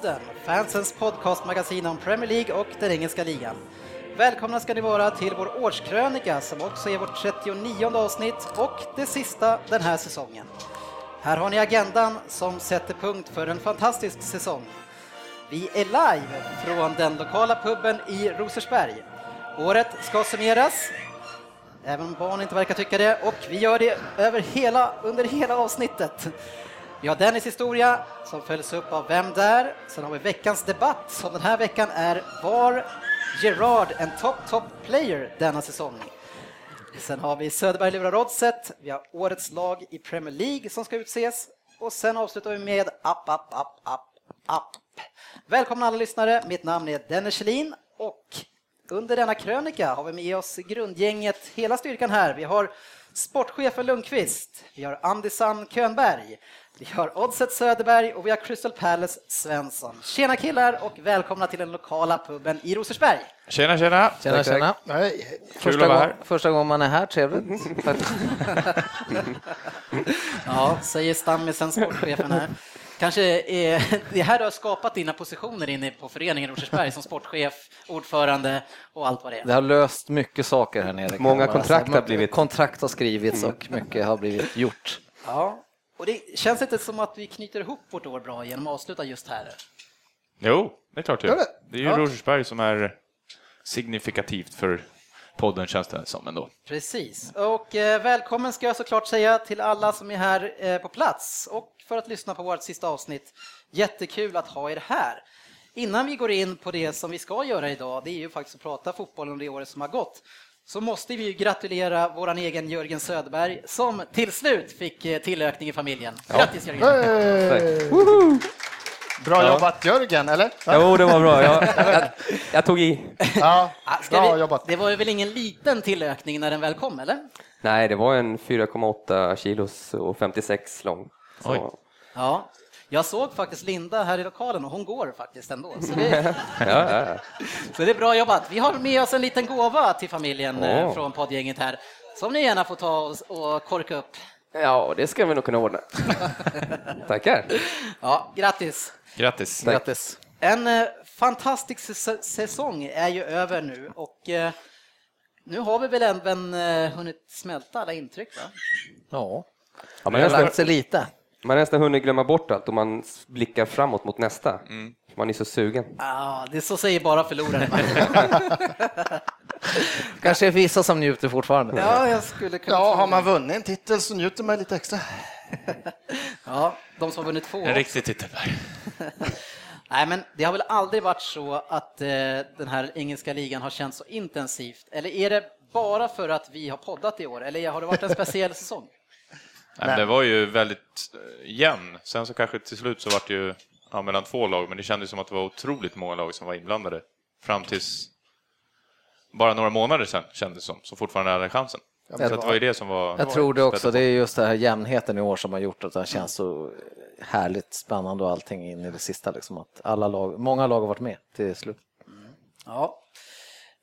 Premier Podden, fansens podcastmagasin om Premier League och den engelska ligan. Välkomna ska ni vara till vår årskrönika som också är vårt 39 avsnitt och det sista den här säsongen. Här har ni agendan som sätter punkt för en fantastisk säsong. Vi är live från den lokala puben i Rosersberg. Året ska summeras, även om barn inte verkar tycka det, och vi gör det över hela, under hela avsnittet. Vi har Dennis historia som följs upp av Vem där? Sen har vi veckans debatt som den här veckan är Var Gerard en top top player denna säsong? Sen har vi Söderberg lurar oddset, vi har årets lag i Premier League som ska utses och sen avslutar vi med App, app, app, app, app. Välkomna alla lyssnare, mitt namn är Dennis Kjellin och under denna krönika har vi med oss grundgänget, hela styrkan här. Vi har sportchefen Lundqvist, vi har Andisan Könberg, vi har Oddset Söderberg och vi har Crystal Palace Svensson. Tjena killar och välkomna till den lokala puben i Rosersberg. Tjena, tjena! Tjena, Tack, tack. tjena. Nej, Första, gång, första gången man är här, trevligt. Ja, säger stammisen, sportchefen här. Kanske är det här du har skapat dina positioner inne på föreningen Rosersberg som sportchef, ordförande och allt vad det är. Det har löst mycket saker här nere. Många kontrakt har blivit- Kontrakt har skrivits och mycket har blivit gjort. Ja, och det känns inte som att vi knyter ihop vårt år bra genom att avsluta just här. Jo, det är klart det? Det är ju Ja. Rosersberg som är signifikativt för podden känns det som ändå. Precis. Och eh, välkommen ska jag såklart säga till alla som är här eh, på plats och för att lyssna på vårt sista avsnitt. Jättekul att ha er här. Innan vi går in på det som vi ska göra idag, det är ju faktiskt att prata fotboll om det året som har gått, så måste vi ju gratulera våran egen Jörgen Söderberg som till slut fick eh, tillökning i familjen. Grattis Jörgen! Hey! Bra jobbat Jörgen, eller? Jo, det var bra. Jag, jag, jag tog i. Ja, ska bra vi- jobbat. Det var ju väl ingen liten tillökning när den väl kom, eller? Nej, det var en 4,8 kilos och 56 lång. Så, Oj. Ja. Jag såg faktiskt Linda här i lokalen och hon går faktiskt ändå. Så det. Så det är bra jobbat. Vi har med oss en liten gåva till familjen Åh. från poddgänget här som ni gärna får ta och, och korka upp. ja, det ska vi nog kunna ordna. Tackar. Ja, grattis! Grattis! Grattis. En eh, fantastisk säs- säsong är ju över nu och eh, nu har vi väl även eh, hunnit smälta alla intryck va? Ja, Ja, det man, har nästan, sig lite. Man har nästan hunnit glömma bort allt och man blickar framåt mot nästa. Man är så sugen. Ah, det är så säger bara förlorare. Kanske är vissa som njuter fortfarande. ja, jag skulle kunna Ja, har man vunnit en titel så njuter man lite extra. Ja, de som har vunnit två. En riktig titel. Nej, men det har väl aldrig varit så att eh, den här engelska ligan har känts så intensivt? Eller är det bara för att vi har poddat i år? Eller har det varit en speciell säsong? Nej, men det var ju väldigt eh, jämn. Sen så kanske till slut så var det ju ja, mellan två lag, men det kändes som att det var otroligt många lag som var inblandade. Fram tills bara några månader sedan kändes det som, så fortfarande hade chansen. så det var ju det som var... Jag tror det också. på. Det är just den här jämnheten i år som har gjort att det känns så härligt spännande och allting in i det sista. Liksom, att alla lag, många lag har varit med till slut. Ja.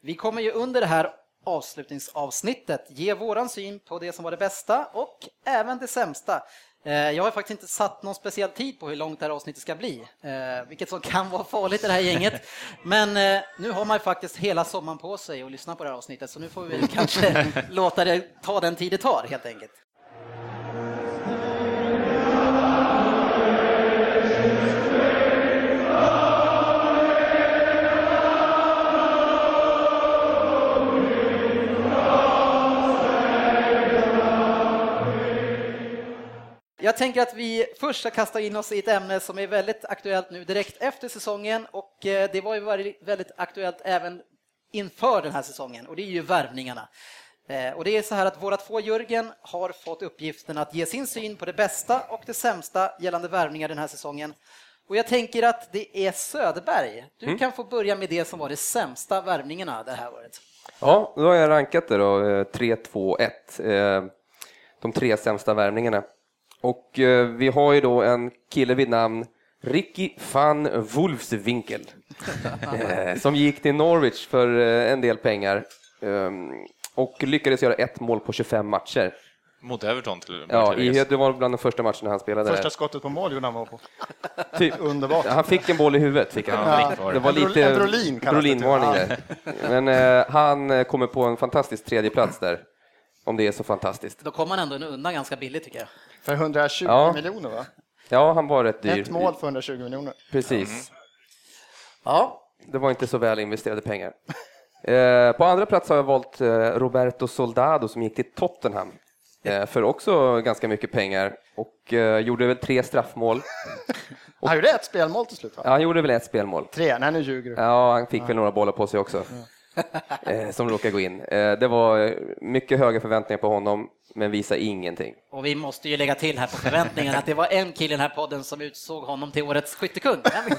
Vi kommer ju under det här avslutningsavsnittet ge våran syn på det som var det bästa och även det sämsta. Eh, Jag har faktiskt inte satt någon speciell tid på hur långt det här avsnittet ska bli, eh, vilket som kan vara farligt i det här gänget. Men eh, nu har man ju faktiskt hela sommaren på sig att lyssna på det här avsnittet, så nu får vi kanske låta det ta den tid det tar helt enkelt. Jag tänker att vi först ska kasta in oss i ett ämne som är väldigt aktuellt nu direkt efter säsongen och eh, det var ju väldigt- aktuellt även inför den här säsongen och det är ju värvningarna. Eh, Och det är så här att våra två Jörgen har fått uppgiften att ge sin syn på det bästa och det sämsta gällande värvningar den här säsongen. Och jag tänker att det är Söderberg. Du kan få börja med det som var de sämsta värvningarna det här året. Ja, då har jag rankat det då, eh, 3, 2, 1. eh, De tre sämsta värvningarna. Och eh, vi har ju då en kille vid namn Ricky van Wolfswinkel eh, som gick till Norwich för eh, en del pengar ehm, och lyckades göra ett mål på 25 matcher. Mot Everton till Ja, i, det var bland de första matcherna han spelade. Första skottet på mål gjorde han mål på. Typ. Underbart. Han fick en boll i huvudet. Fick han. Ja, var Det var lite en Brolin typ. Brolinvarning där. Men eh, han kommer på en fantastisk tredje plats där. Om det är så fantastiskt. Då kom han ändå undan ganska billigt tycker jag. För 120 Ja. miljoner va? Ja, han var rätt dyr. Ett mål för 120 miljoner. Precis. Ja, Det var inte så väl investerade pengar. Eh, på andra plats har jag valt eh, Roberto Soldado som gick till Tottenham eh, för också ganska mycket pengar och gjorde väl tre straffmål. Han gjorde ett spelmål till slut va? Ja, han gjorde väl ett spelmål. Tre, nej nu ljuger du. Ja, han fick väl några bollar på sig också. Som råkade gå in. Det var mycket höga förväntningar på honom, men visade ingenting. och vi måste ju lägga till här på förväntningarna att det var en kille i den här podden som utsåg honom till årets skyttekung.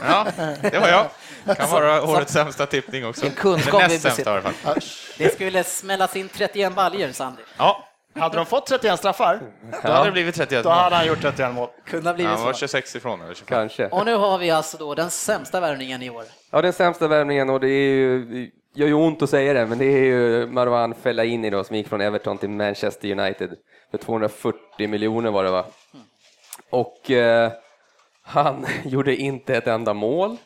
Ja, det var jag. Kan vara årets sämsta tippning också. En kunskap Eller vi näst sämsta i alla fall. Det skulle smällas in 31 baljor, Sandy. Ja, Hade de fått 31 straffar, då hade det blivit 31 då hade han gjort 31 mål. Kunde ha blivit Han var så. 26 ifrån, eller 25. Kanske. Och nu har vi alltså då den sämsta värvningen i år. Ja, den sämsta värvningen och det är ju, gör ju ont att säga det, men det är ju Marwan Fellaini då som gick från Everton till Manchester United för 240 miljoner var det va? Och eh, han gjorde inte ett enda mål.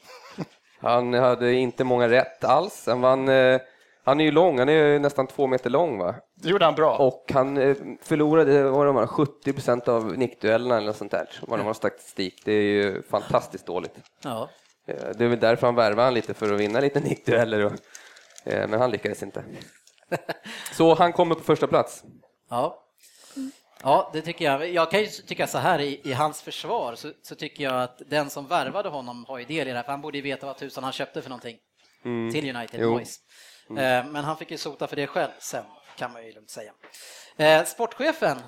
Han hade inte många rätt alls. Han, vann, eh, han är ju lång, han är ju nästan två meter lång va? Det gjorde han bra. Och han eh, förlorade vad de var, 70 procent av nickduellerna eller något sånt där. Vad de har statistik. Det är ju fantastiskt dåligt. Ja. Eh, Det är väl därför han värvade han lite, för att vinna lite nickdueller. och- Men han lyckades inte. Så han kommer på första plats. Ja. Ja, det tycker jag. Jag kan ju tycka så här i, i hans försvar så, så tycker jag att den som värvade honom har ju del i det här, för han borde ju veta vad tusan han köpte för någonting till United Jo. Boys. Eh, Men han fick ju sota för det själv sen, kan man ju lugnt säga. Eh, Sportchefen.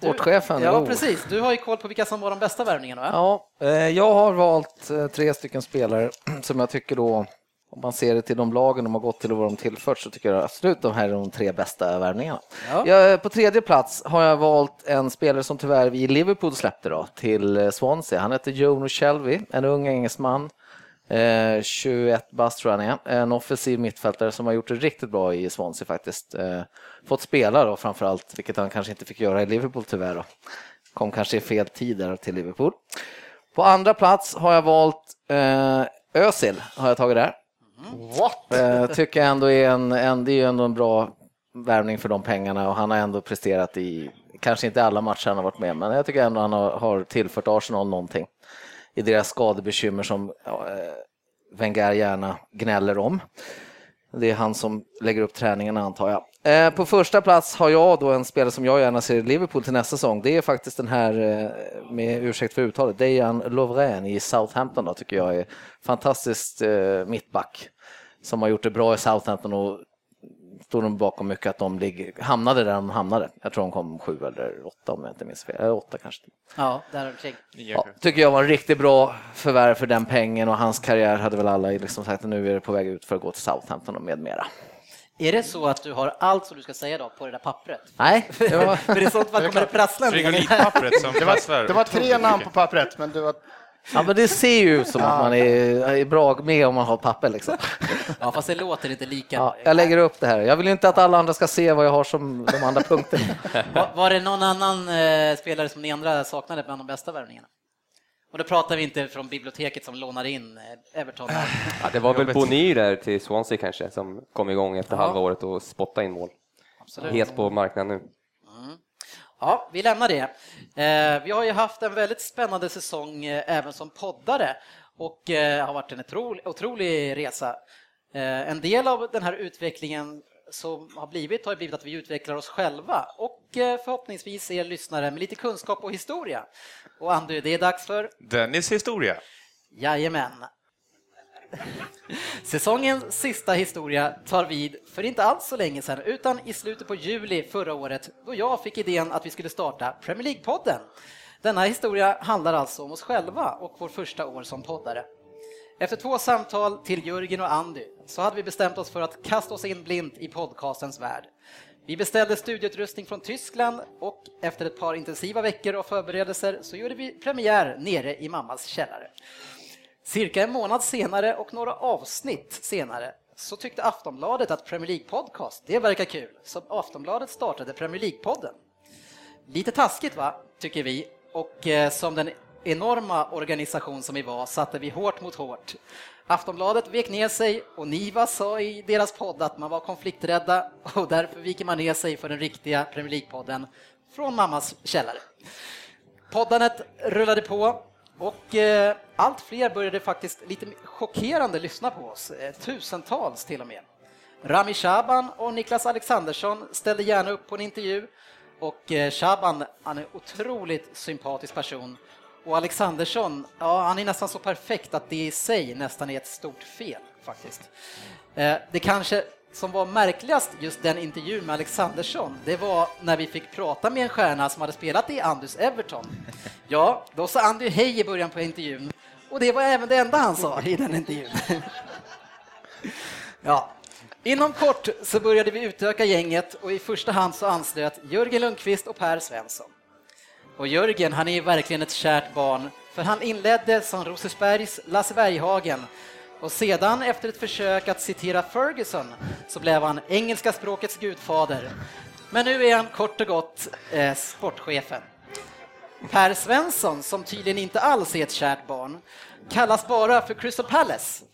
Du- Sportchefen, Ja, jo. precis. Du har ju koll på vilka som var de bästa värvningarna, va? Ja, eh, jag har valt eh, tre stycken spelare som jag tycker då, om man ser det till de lagen de har gått till och vad de tillfört, så tycker jag absolut de här är de tre bästa värvningarna. Ja. Jag, på tredje plats har jag valt en spelare som tyvärr vi i Liverpool släppte då, till eh, Swansea. Han heter Jono Shelby, en ung engelsman. Eh, 21 bast tror jag han är. En offensiv mittfältare som har gjort det riktigt bra i Swansea faktiskt. Eh, fått spela då framförallt, vilket han kanske inte fick göra i Liverpool tyvärr då. Kom kanske i fel tid där till Liverpool. På andra plats har jag valt eh, Özil, har jag tagit där. What? Eh, tycker jag ändå är en, en, det är ju ändå en bra värvning för de pengarna och han har ändå presterat i, kanske inte alla matcher han har varit med, men jag tycker ändå han har, har tillfört Arsenal någonting i deras skadebekymmer som ja, eh, Wenger gärna gnäller om. Det är han som lägger upp träningarna antar jag. Eh, på första plats har jag då en spelare som jag gärna ser i Liverpool till nästa säsong. Det är faktiskt den här, eh, med ursäkt för uttalet, Dejan Lovren i Southampton då, tycker jag är fantastiskt eh, mittback som har gjort det bra i Southampton och står de bakom mycket att de ligger, hamnade där de hamnade. Jag tror de kom sju eller åtta om jag inte minns fel. Eller åtta kanske. Ja, där omkring. Ja, tycker jag var en riktigt bra förvärv för den pengen och hans karriär hade väl alla liksom sagt att nu är det på väg ut för att gå till Southampton och med mera. Är det så att du har allt som du ska säga då på det där pappret? Nej, det var, För i sånt fall kommer det prassla Det var, det var tre namn på pappret, men det var... ja, men det ser ju ut som att man är, är bra med om man har papper liksom. Ja, fast det låter inte lika. Ja, jag lägger upp det här. Jag vill inte att alla andra ska se vad jag har som de andra punkterna. Var, var det någon annan eh, spelare som ni andra saknade bland de bästa värvningarna? Och då pratar vi inte från biblioteket som lånar in eh, Everton. Ja, det var väl Bonny där till Swansea kanske som kom igång efter Ja. halva året och spottade in mål. Absolut. Het på marknaden nu. Ja, vi lämnar det. Eh, vi har ju haft en väldigt spännande säsong eh, även som poddare och eh, har varit en otrolig, otrolig resa. Eh, en del av den här utvecklingen som har blivit har blivit att vi utvecklar oss själva och förhoppningsvis er lyssnare med lite kunskap och historia. Och Andy, det är dags för Dennis historia. Jajamän. Säsongens sista historia tar vid för inte alls så länge sedan, utan i slutet på juli förra året då jag fick idén att vi skulle starta Premier League-podden. Denna historia handlar alltså om oss själva och vår första år som poddare. Efter två samtal till Jörgen och Andy så hade vi bestämt oss för att kasta oss in blint i podcastens värld. Vi beställde studieutrustning från Tyskland och efter ett par intensiva veckor och förberedelser så gjorde vi premiär nere i mammas källare. Cirka en månad senare och några avsnitt senare så tyckte Aftonbladet att Premier League Podcast, det verkar kul, så Aftonbladet startade Premier League-podden. Lite taskigt va, tycker vi, och eh, som den enorma organisation som vi var satte vi hårt mot hårt. Aftonbladet vek ner sig och Niva sa i deras podd att man var konflikträdda och därför viker man ner sig för den riktiga Premier League-podden från mammas källare. Poddandet rullade på och eh, allt fler började faktiskt lite chockerande lyssna på oss, eh, tusentals till och med. Rami Shaban och Niklas Alexandersson ställde gärna upp på en intervju och eh, Shaban, han är en otroligt sympatisk person och Alexandersson, ja, han är nästan så perfekt att det i sig nästan är ett stort fel faktiskt. Eh, det kanske som var märkligast just den intervjun med Alexandersson, det var när vi fick prata med en stjärna som hade spelat i Andys Everton. Ja, då sa Andy hej i början på intervjun och det var även det enda han sa i den intervjun. Ja, Inom kort så började vi utöka gänget och i första hand så anslöt Jörgen Lundqvist och Per Svensson. Och Jörgen, han är verkligen ett kärt barn, för han inledde som Rosersbergs Lasse Berghagen och sedan efter ett försök att citera Ferguson så blev han engelska språkets gudfader. Men nu är han kort och gott eh, sportchefen. Per Svensson, som tydligen inte alls är ett kärt barn, kallas bara för Crystal Palace.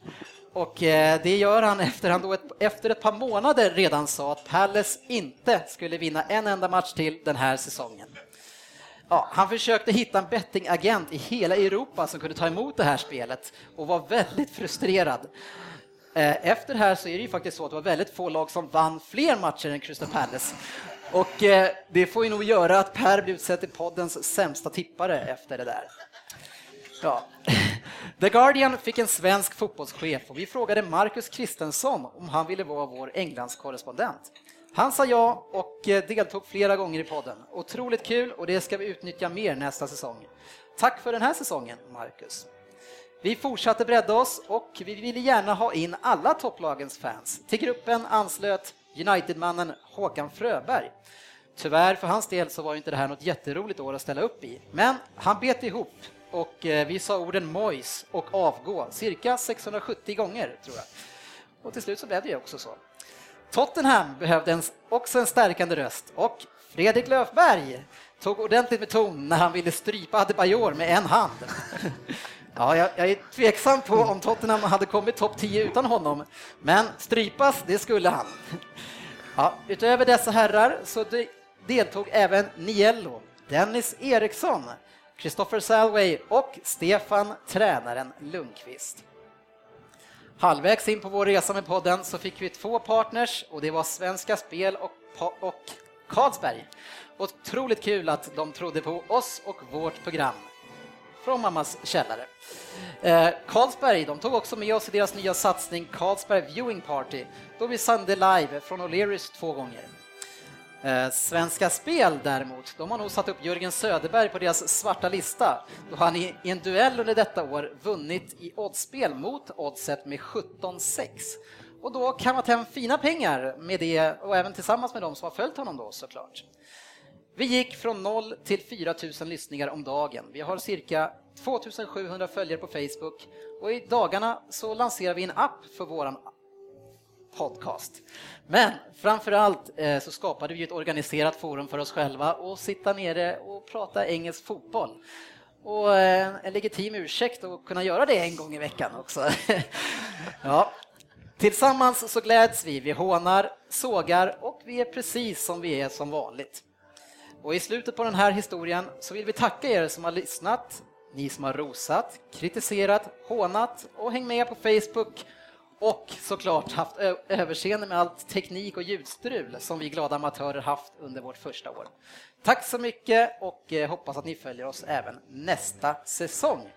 Och eh, det gör han efter han då ett, efter ett par månader redan sa att Palace inte skulle vinna en enda match till den här säsongen. Ja, han försökte hitta en bettingagent i hela Europa som kunde ta emot det här spelet och var väldigt frustrerad. Eh, efter det här så är det ju faktiskt så att det var väldigt få lag som vann fler matcher än Crystal Palace. Och eh, det får ju nog göra att Per blir utsedd till poddens sämsta tippare efter det där. Ja. The Guardian fick en svensk fotbollschef och vi frågade Marcus Kristensson om han ville vara vår Englandskorrespondent. Han sa ja och eh, deltog flera gånger i podden. Otroligt kul och det ska vi utnyttja mer nästa säsong. Tack för den här säsongen, Marcus. Vi fortsatte bredda oss och vi ville gärna ha in alla topplagens fans. Till gruppen anslöt Unitedmannen Håkan Fröberg. Tyvärr för hans del så var inte det här något jätteroligt år att ställa upp i, men han bet ihop och eh, vi sa orden mojs och avgå cirka 670 gånger tror jag. Och till slut så blev det ju också så. Tottenham behövde en, också en stärkande röst och Fredrik Löfberg tog ordentligt med ton när han ville strypa Adebayor med en hand. Ja, jag, jag är tveksam på om Tottenham hade kommit topp 10 utan honom, men strypas, det skulle han. Ja, utöver dessa herrar så de, deltog även Niello, Dennis Eriksson, Christopher Salway och Stefan tränaren Lundqvist. Halvvägs in på vår resa med podden så fick vi två partners och det var Svenska Spel och, och Carlsberg. Otroligt kul att de trodde på oss och vårt program från mammas källare. Eh, Carlsberg de tog också med oss i deras nya satsning Carlsberg Viewing Party då vi sände live från O'Learys två gånger. Eh, Svenska Spel däremot, de har nog satt upp Jörgen Söderberg på deras svarta lista då han i, en duell under detta år vunnit i oddsspel mot oddset med 17-6. Och då kammat hem fina pengar med det och även tillsammans med de som har följt honom då såklart. Vi gick från 0 till 4 000 lyssningar om dagen. Vi har cirka 2700 följare på Facebook och i dagarna så lanserar vi en app för våran podcast. Men framför allt eh, så skapade vi ett organiserat forum för oss själva och sitta nere och prata engelsk fotboll. Och eh, en legitim ursäkt att kunna göra det en gång i veckan också. ja. Tillsammans så gläds vi, vi hånar, sågar och vi är precis som vi är som vanligt. Och i slutet på den här historien så vill vi tacka er som har lyssnat, ni som har rosat, kritiserat, hånat och häng med på Facebook och såklart haft överseende med allt teknik och ljudstrul som vi glada amatörer haft under vårt första år. Tack så mycket och eh, hoppas att ni följer oss även nästa säsong.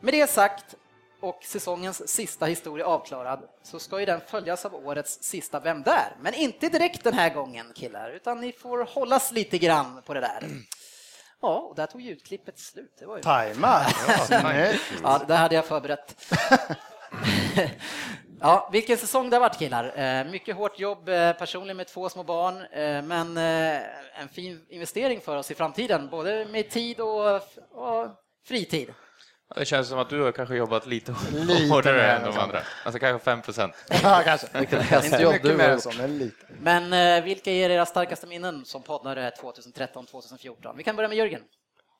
Med det sagt, och säsongens sista historia avklarad så ska ju den följas av årets sista Vem där? Men inte direkt den här gången killar, utan ni får hållas lite grann på det där. Ja, och där tog ljudklippet slut. Det var ju... Tajmar. Ja. Ja, det hade jag förberett. Ja, vilken säsong det har varit killar. Eh, Mycket hårt jobb eh, personligen med två små barn, eh, men en fin investering för oss i framtiden, både med tid och, och fritid. Det känns som att du har kanske jobbat lite, Lite hårdare mer än de andra. Alltså kanske 5 procent. Ja, kanske. Vilken Inte hästjobb mycket du mer har än så, men lite. Men vilka är era starkaste minnen som poddare 2013-2014? Vi kan börja med Jörgen.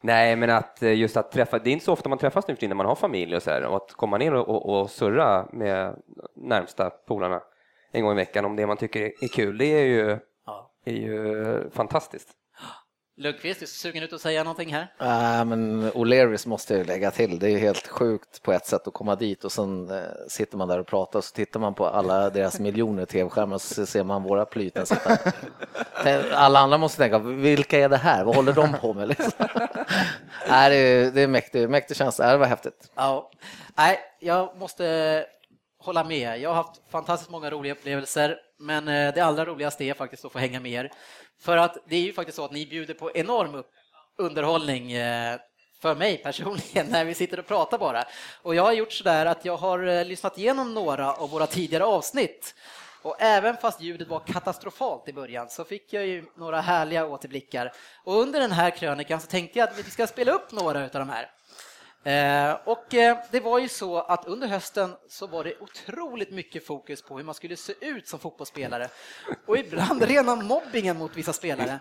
Nej, men att eh, just att träffa, det är inte så ofta man träffas nu för tiden när man har familj och så här, och att komma ner och, och, och surra med närmsta polarna en gång i veckan om det man tycker är, är kul, det är ju, Ja. är ju fantastiskt. Lundqvist, du ser sugen ut att säga någonting här? Äh, men O'Learys måste jag lägga till. Det är helt sjukt på ett sätt att komma dit och sen eh, sitter man där och pratar och så tittar man på alla deras miljoner tv-skärmar och så ser man våra plyten sitta. Alla andra måste tänka, vilka är det här? Vad håller de på med? Liksom? Nej, det är, det är mäktig, mäktig känsla. Det var häftigt. Ja, nej, jag måste hålla med. Jag har haft fantastiskt många roliga upplevelser, men eh, det allra roligaste är faktiskt att få hänga med er. För att det är ju faktiskt så att ni bjuder på enorm underhållning eh, för mig personligen när vi sitter och pratar bara. Och jag har gjort så där att jag har eh, lyssnat igenom några av våra tidigare avsnitt. Och även fast ljudet var katastrofalt i början så fick jag ju några härliga återblickar. Och under den här krönikan så tänkte jag att vi ska spela upp några av de här. Eh, och eh, det var ju så att under hösten så var det otroligt mycket fokus på hur man skulle se ut som fotbollsspelare och ibland rena mobbingen mot vissa spelare.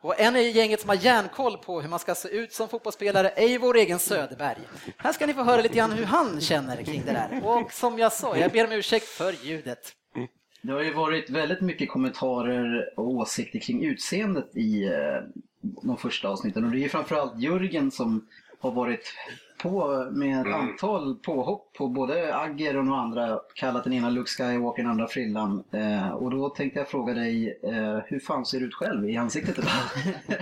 Och en i gänget som har järnkoll på hur man ska se ut som fotbollsspelare är ju vår egen Söderberg. Här ska ni få höra lite grann hur han känner kring det där. Och som jag sa, jag ber om ursäkt för ljudet. Det har ju varit väldigt mycket kommentarer och åsikter kring utseendet i eh, de första avsnitten och det är ju framförallt Jörgen som har varit på med ett antal påhopp på både Agger och några andra, kallat den ena Luke Skywalker, den andra Frillan. Eh, och då tänkte jag fråga dig, eh, hur fan ser du ut själv i ansiktet idag?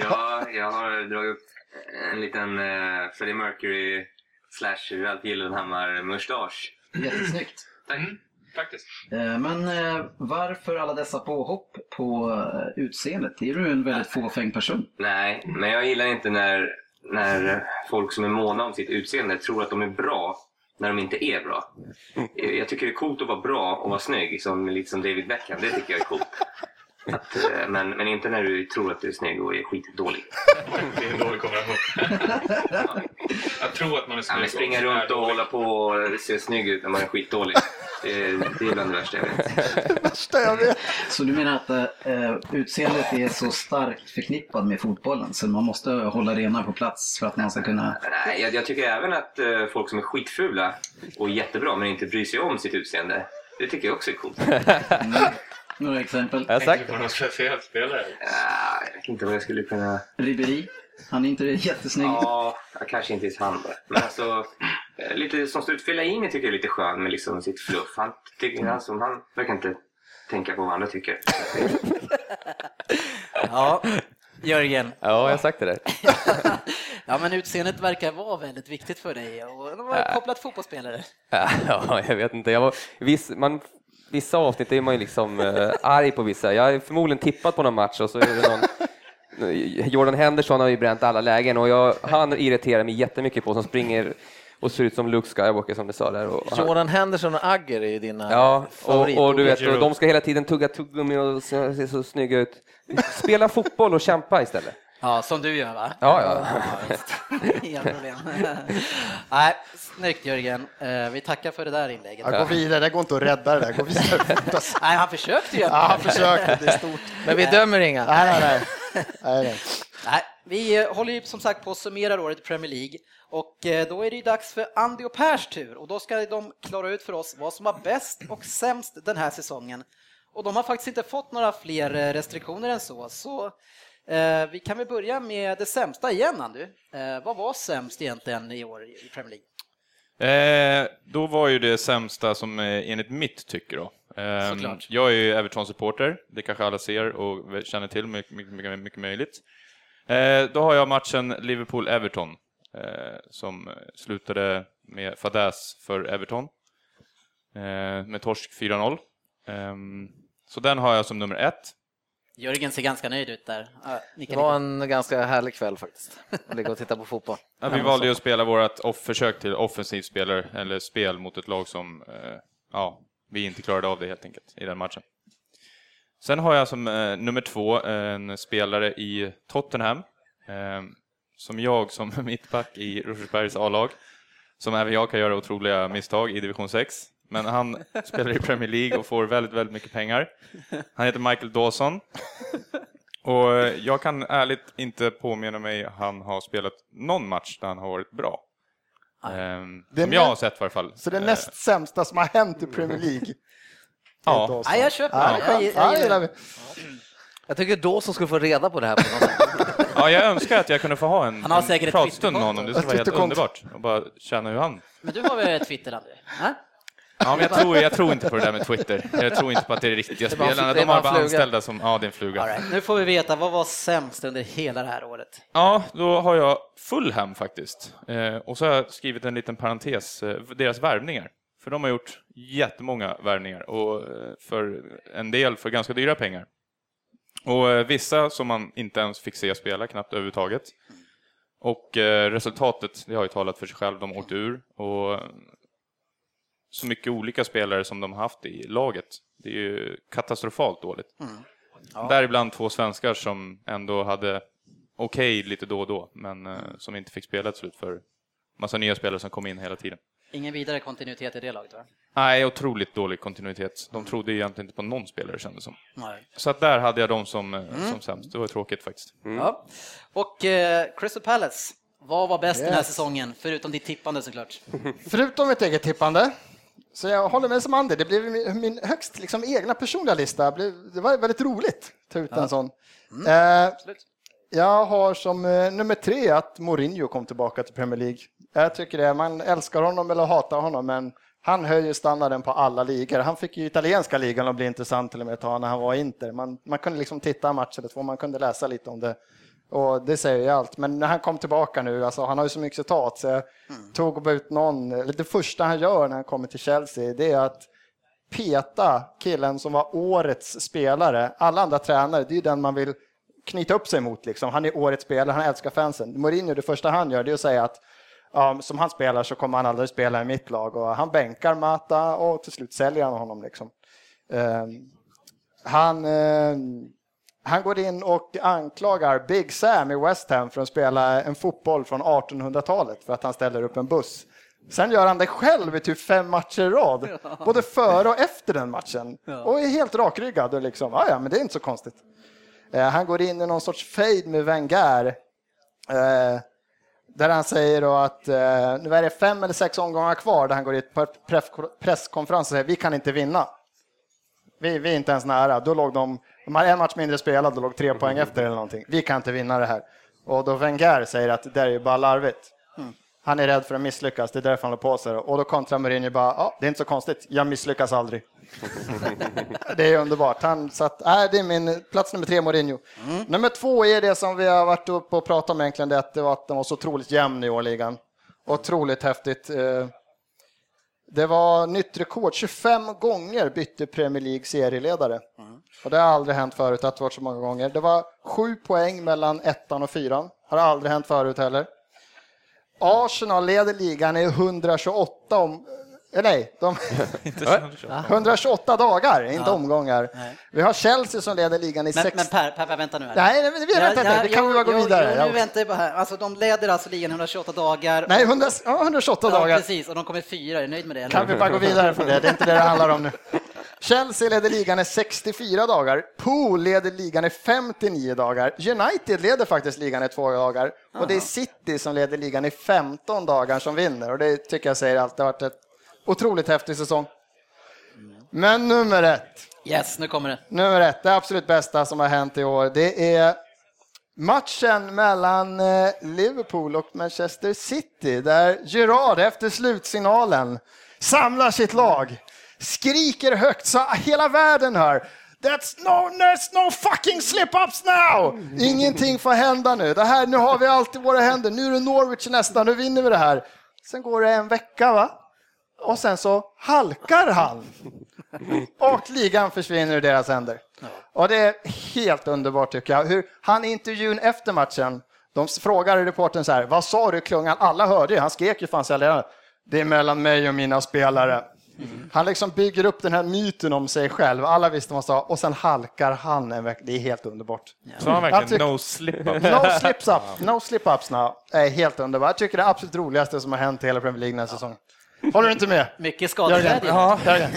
ja, jag har dragit upp en liten uh, Freddie Mercury slash Ralph Gyllenhammar-mustasch. Jättesnyggt. Tack. Faktiskt. Eh, Men eh, varför alla dessa påhopp på eh, utseendet? Är du en väldigt fåfäng person? Nej, men jag gillar inte när, när folk som är måna om sitt utseende tror att de är bra när de inte är bra. Jag tycker det är coolt att vara bra och vara snygg, som, lite som David Beckham. Det tycker jag är coolt. Att, eh, men, men inte när du tror att du är snygg och är skitdålig. Det är en dålig kombination. Jag tror att man är Ja, men springa runt och hålla på och se snygg ut när man är skitdålig. Det, det är bland det värsta jag vet. Värsta jag vet. Så du menar att eh, utseendet är så starkt förknippad med fotbollen så man måste hålla rena på plats för att man ska kunna... Nej, jag, jag tycker även att eh, folk som är skitfula och jättebra men inte bryr sig om sitt utseende, det tycker jag också är coolt. Några exempel? Jag har sagt på någon speciell spelare? Ah, jag vet inte vad jag skulle kunna... Ribéry, han är inte jättesnygg. Ja, kanske inte ens han då. Men alltså, eh, lite som står ut Fellaini tycker jag är lite skön med liksom sitt fluff. Han, tycker, han, som, han verkar inte tänka på vad andra tycker. Ja, Jörgen. Ja, jag har sagt det där. Ja, men utseendet verkar vara väldigt viktigt för dig och det var kopplat fotbollsspelare. Ja, jag vet inte. Jag var, viss, man, vissa avsnitt är man ju liksom eh, arg på vissa. Jag har förmodligen tippat på någon match och så är det någon Jordan Henderson har ju bränt alla lägen och jag, han irriterar mig jättemycket på som springer och ser ut som Luke Skywalker som du sa där. Och han, Jordan Henderson och Agger är ju dina Ja, och, och du vet, och de ska hela tiden tugga tuggummi och se så snygga ut. Spela fotboll och kämpa istället. Ja, som du gör va? Ja, ja. Inga problem. Nej, snyggt Jörgen. Eh, Vi tackar för det där inlägget. Jag går vidare, det går inte att rädda det där. Gå vidare. Nej, han försökte ju. Ja, han försökte, det är stort. Men vi dömer inga. Nej, nej, nej. nej, nej. Nej, vi eh, håller ju som sagt på att summera året i Premier League och eh, då är det ju dags för Andy och Pers tur och då ska de klara ut för oss vad som var bäst och sämst den här säsongen. Och de har faktiskt inte fått några fler eh, restriktioner än så, så eh, vi kan väl börja med det sämsta igen, Andy. Eh, vad var sämst egentligen i år i Premier League? Eh, då var ju det sämsta som eh, enligt mitt tycke då. Eh, Såklart. jag är ju Everton-supporter, det kanske alla ser och känner till mycket, mycket, mycket, möjligt. Eh, då har jag matchen Liverpool-Everton eh, som slutade med fadäs för Everton. Eh, med torsk 4-0. Ehm, så den har jag som nummer ett. Jörgen ser ganska nöjd ut där. Ja, Det var en ganska härlig kväll faktiskt, att ligga och titta på fotboll. Ja, vi valde ju att spela vårt off försök till offensivt spelare, eller spel mot ett lag som eh, ja, vi inte klarade av det helt enkelt i den matchen. Sen har jag som eh, nummer två en spelare i Tottenham, eh, som jag som mittback i Rosersbergs A-lag, som även jag kan göra otroliga misstag i division 6. Men han spelar i Premier League och får väldigt, väldigt mycket pengar. Han heter Michael Dawson. Och jag kan ärligt inte påminna mig han har spelat någon match där han har varit bra. Ehm, Det är som jag har sett i varje fall. Så det Eh, näst sämsta som har hänt i Premier League. Ja. Nej, jag köper Ja, det. Jag- jag ja, det. vi. Jag tycker då som skulle få reda på det här på något sätt. Ja, jag önskar att jag kunde få ha en, Han har en säkert pratstund med honom. Det skulle vara helt underbart. Och bara känna hur han... Men du har väl Twitter, André? Ja? Men jag, tror, jag tror inte på det där med Twitter. Jag tror inte på att det är riktiga spelarna. De har bara anställda som... Ja, det är en fluga. Right. Nu får vi veta, vad var sämst under hela det här året? Ja, då har jag Fulham faktiskt. Eh, och så har jag skrivit en liten parentes, eh, deras värvningar. För de har gjort jättemånga värvningar och eh, för en del för ganska dyra pengar. Och eh, vissa som man inte ens fick se spela knappt överhuvudtaget. Och resultatet, det har ju talat för sig själv, de åkte ur. Och så mycket olika spelare som de har haft i laget. Det är ju katastrofalt dåligt. Däribland två svenskar som ändå hade okej lite då och då, men eh, som inte fick spela till slut för massa nya spelare som kom in hela tiden. Ingen vidare kontinuitet i det laget, va? Nej, otroligt dålig kontinuitet. De trodde egentligen inte på någon spelare kändes som. Nej. Så att där hade jag dem som, eh, som sämst. Det var tråkigt faktiskt. Ja. Och eh, Crystal Palace, vad var bäst den här Yes. säsongen? Förutom ditt tippande såklart. Förutom mitt eget tippande, så jag håller med som Ander, det blev min, min högst liksom, egna personliga lista. Blev- Det var väldigt roligt att ta ut en sån. Eh, jag har som eh, nummer tre att Mourinho kom tillbaka till Premier League. Jag tycker det, man älskar honom eller hatar honom, men han höjer standarden på alla ligor. Han fick ju italienska ligan att bli intressant till och med ett tag när han var i Inter. Man, man kunde liksom titta en match eller två, man kunde läsa lite om det. Och det säger ju allt. Men när han kom tillbaka nu, alltså han har ju så mycket citat, så jag tog och bara ut någon. Det första han gör när han kommer till Chelsea, det är att peta killen som var årets spelare. Alla andra tränare, det är ju den man vill knyta upp sig mot. Liksom. Han är årets spelare, han älskar fansen. Mourinho, det första han gör, det är att säga att ja, som han spelar så kommer han aldrig spela i mitt lag. Och han bänkar Mata och till slut säljer han honom. Liksom. Ehm, han, ehm, han går in och anklagar Big Sam i West Ham för att spela en fotboll från 1800-talet för att han ställer upp en buss. Sen gör han det själv i typ fem matcher i rad, både före och efter den matchen. Och är helt rakryggad och liksom, "Ja, ja, men det är inte så konstigt. Eh, han går in i någon sorts fade med Wenger. Eh, där han säger då att eh, nu är det fem eller sex omgångar kvar där han går i ett pre- presskonferens och säger vi kan inte vinna. Vi, vi är inte ens nära. Då låg de, de hade en match mindre spelad och låg tre poäng efter eller någonting. Vi kan inte vinna det här. Och då Wenger säger att det där är ju bara larvigt. Han är rädd för att misslyckas, det är därför han håller på sig. Och då kontrar Mourinho bara, ja, det är inte så konstigt, jag misslyckas aldrig. det är underbart. Han, så att, äh, det är min plats nummer tre, Mourinho. Nummer två är det som vi har varit uppe och pratat om egentligen, det att det var att den var så otroligt jämn i årligan. Otroligt häftigt. Eh, Det var nytt rekord, 25 gånger bytte Premier League serieledare. Och det har aldrig hänt förut att det varit så många gånger. Det var sju poäng mellan ettan och fyran. Har aldrig hänt förut heller. Arsenal leder ligan i 128 om... Eh, nej, de, 128 dagar, inte omgångar. Nej. Vi har Chelsea som leder ligan i Men, sex... men Per, per, per, vänta nu här. Nej, nej, vi väntar inte. Det kan jo, vi bara gå jo, vidare. Jo, Ja. nu väntar jag bara här. Alltså, de leder alltså ligan 128 dagar. Nej, 100, ja, 128 ja, dagar. Precis, och de kommer fyra. Är du nöjd med det? Eller? Kan vi bara gå vidare från det? Det är inte det det handlar om nu. Chelsea leder ligan i 64 dagar. Pool leder ligan i 59 dagar. United leder faktiskt ligan i två dagar. Och det är City som leder ligan i 15 dagar som vinner. Och det tycker jag säger allt. Det har varit ett otroligt häftig säsong. Men nummer ett. Yes, nu kommer det. Nummer ett, det absolut bästa som har hänt i år, det är matchen mellan eh, Liverpool och Manchester City där Gerard efter slutsignalen samlar sitt lag, skriker högt så hela världen hör. That's no, there's no fucking slip-ups now! Ingenting får hända nu. Det här, nu har vi allt i våra händer. Nu är det Norwich nästa, nu vinner vi det här. Sen går det en vecka va? Och sen så halkar han. Och ligan försvinner ur deras händer. Och det är helt underbart tycker jag. Hur han i intervjun efter matchen, de frågar reportern så här, vad sa du klungan? Alla hörde ju, han skrek ju fan här, det är mellan mig och mina spelare. Han liksom bygger upp den här myten om sig själv. Alla visste vad han sa och sen halkar han en vecka. Det är helt underbart. Så han verkligen no slip-up? No slips up, no slip ups now. är helt underbart. Jag tycker det absolut roligaste som har hänt i hela Premier League den här säsongen. Håller du inte med? Mycket skadeglädje. Ja, Jörgen.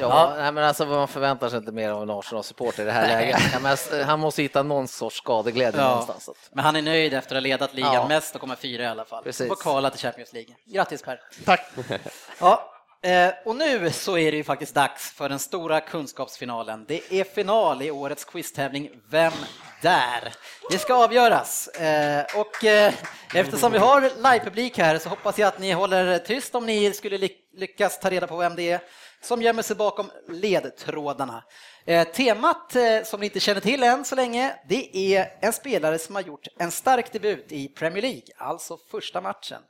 Ja, Nej, men alltså, man förväntar sig inte mer av en Arsenal-supporter i det här läget. Ja, men, alltså, han måste hitta någon sorts skadeglädje Ja. någonstans. Men han är nöjd efter att ha ledat ligan Ja. mest och kommer fyra i alla fall. Precis. Och kvala till Champions League. Grattis Per! Tack. Ja, eh, och nu så är det ju faktiskt dags för den stora kunskapsfinalen. Det är final i årets quiztävling Vem där? Det ska avgöras eh, och eh, eftersom vi har livepublik här så hoppas jag att ni håller tyst om ni skulle lyckas ta reda på vem det är som gömmer sig bakom ledtrådarna. Eh, temat som ni inte känner till än så länge, det är en spelare som har gjort en stark debut i Premier League, alltså första matchen.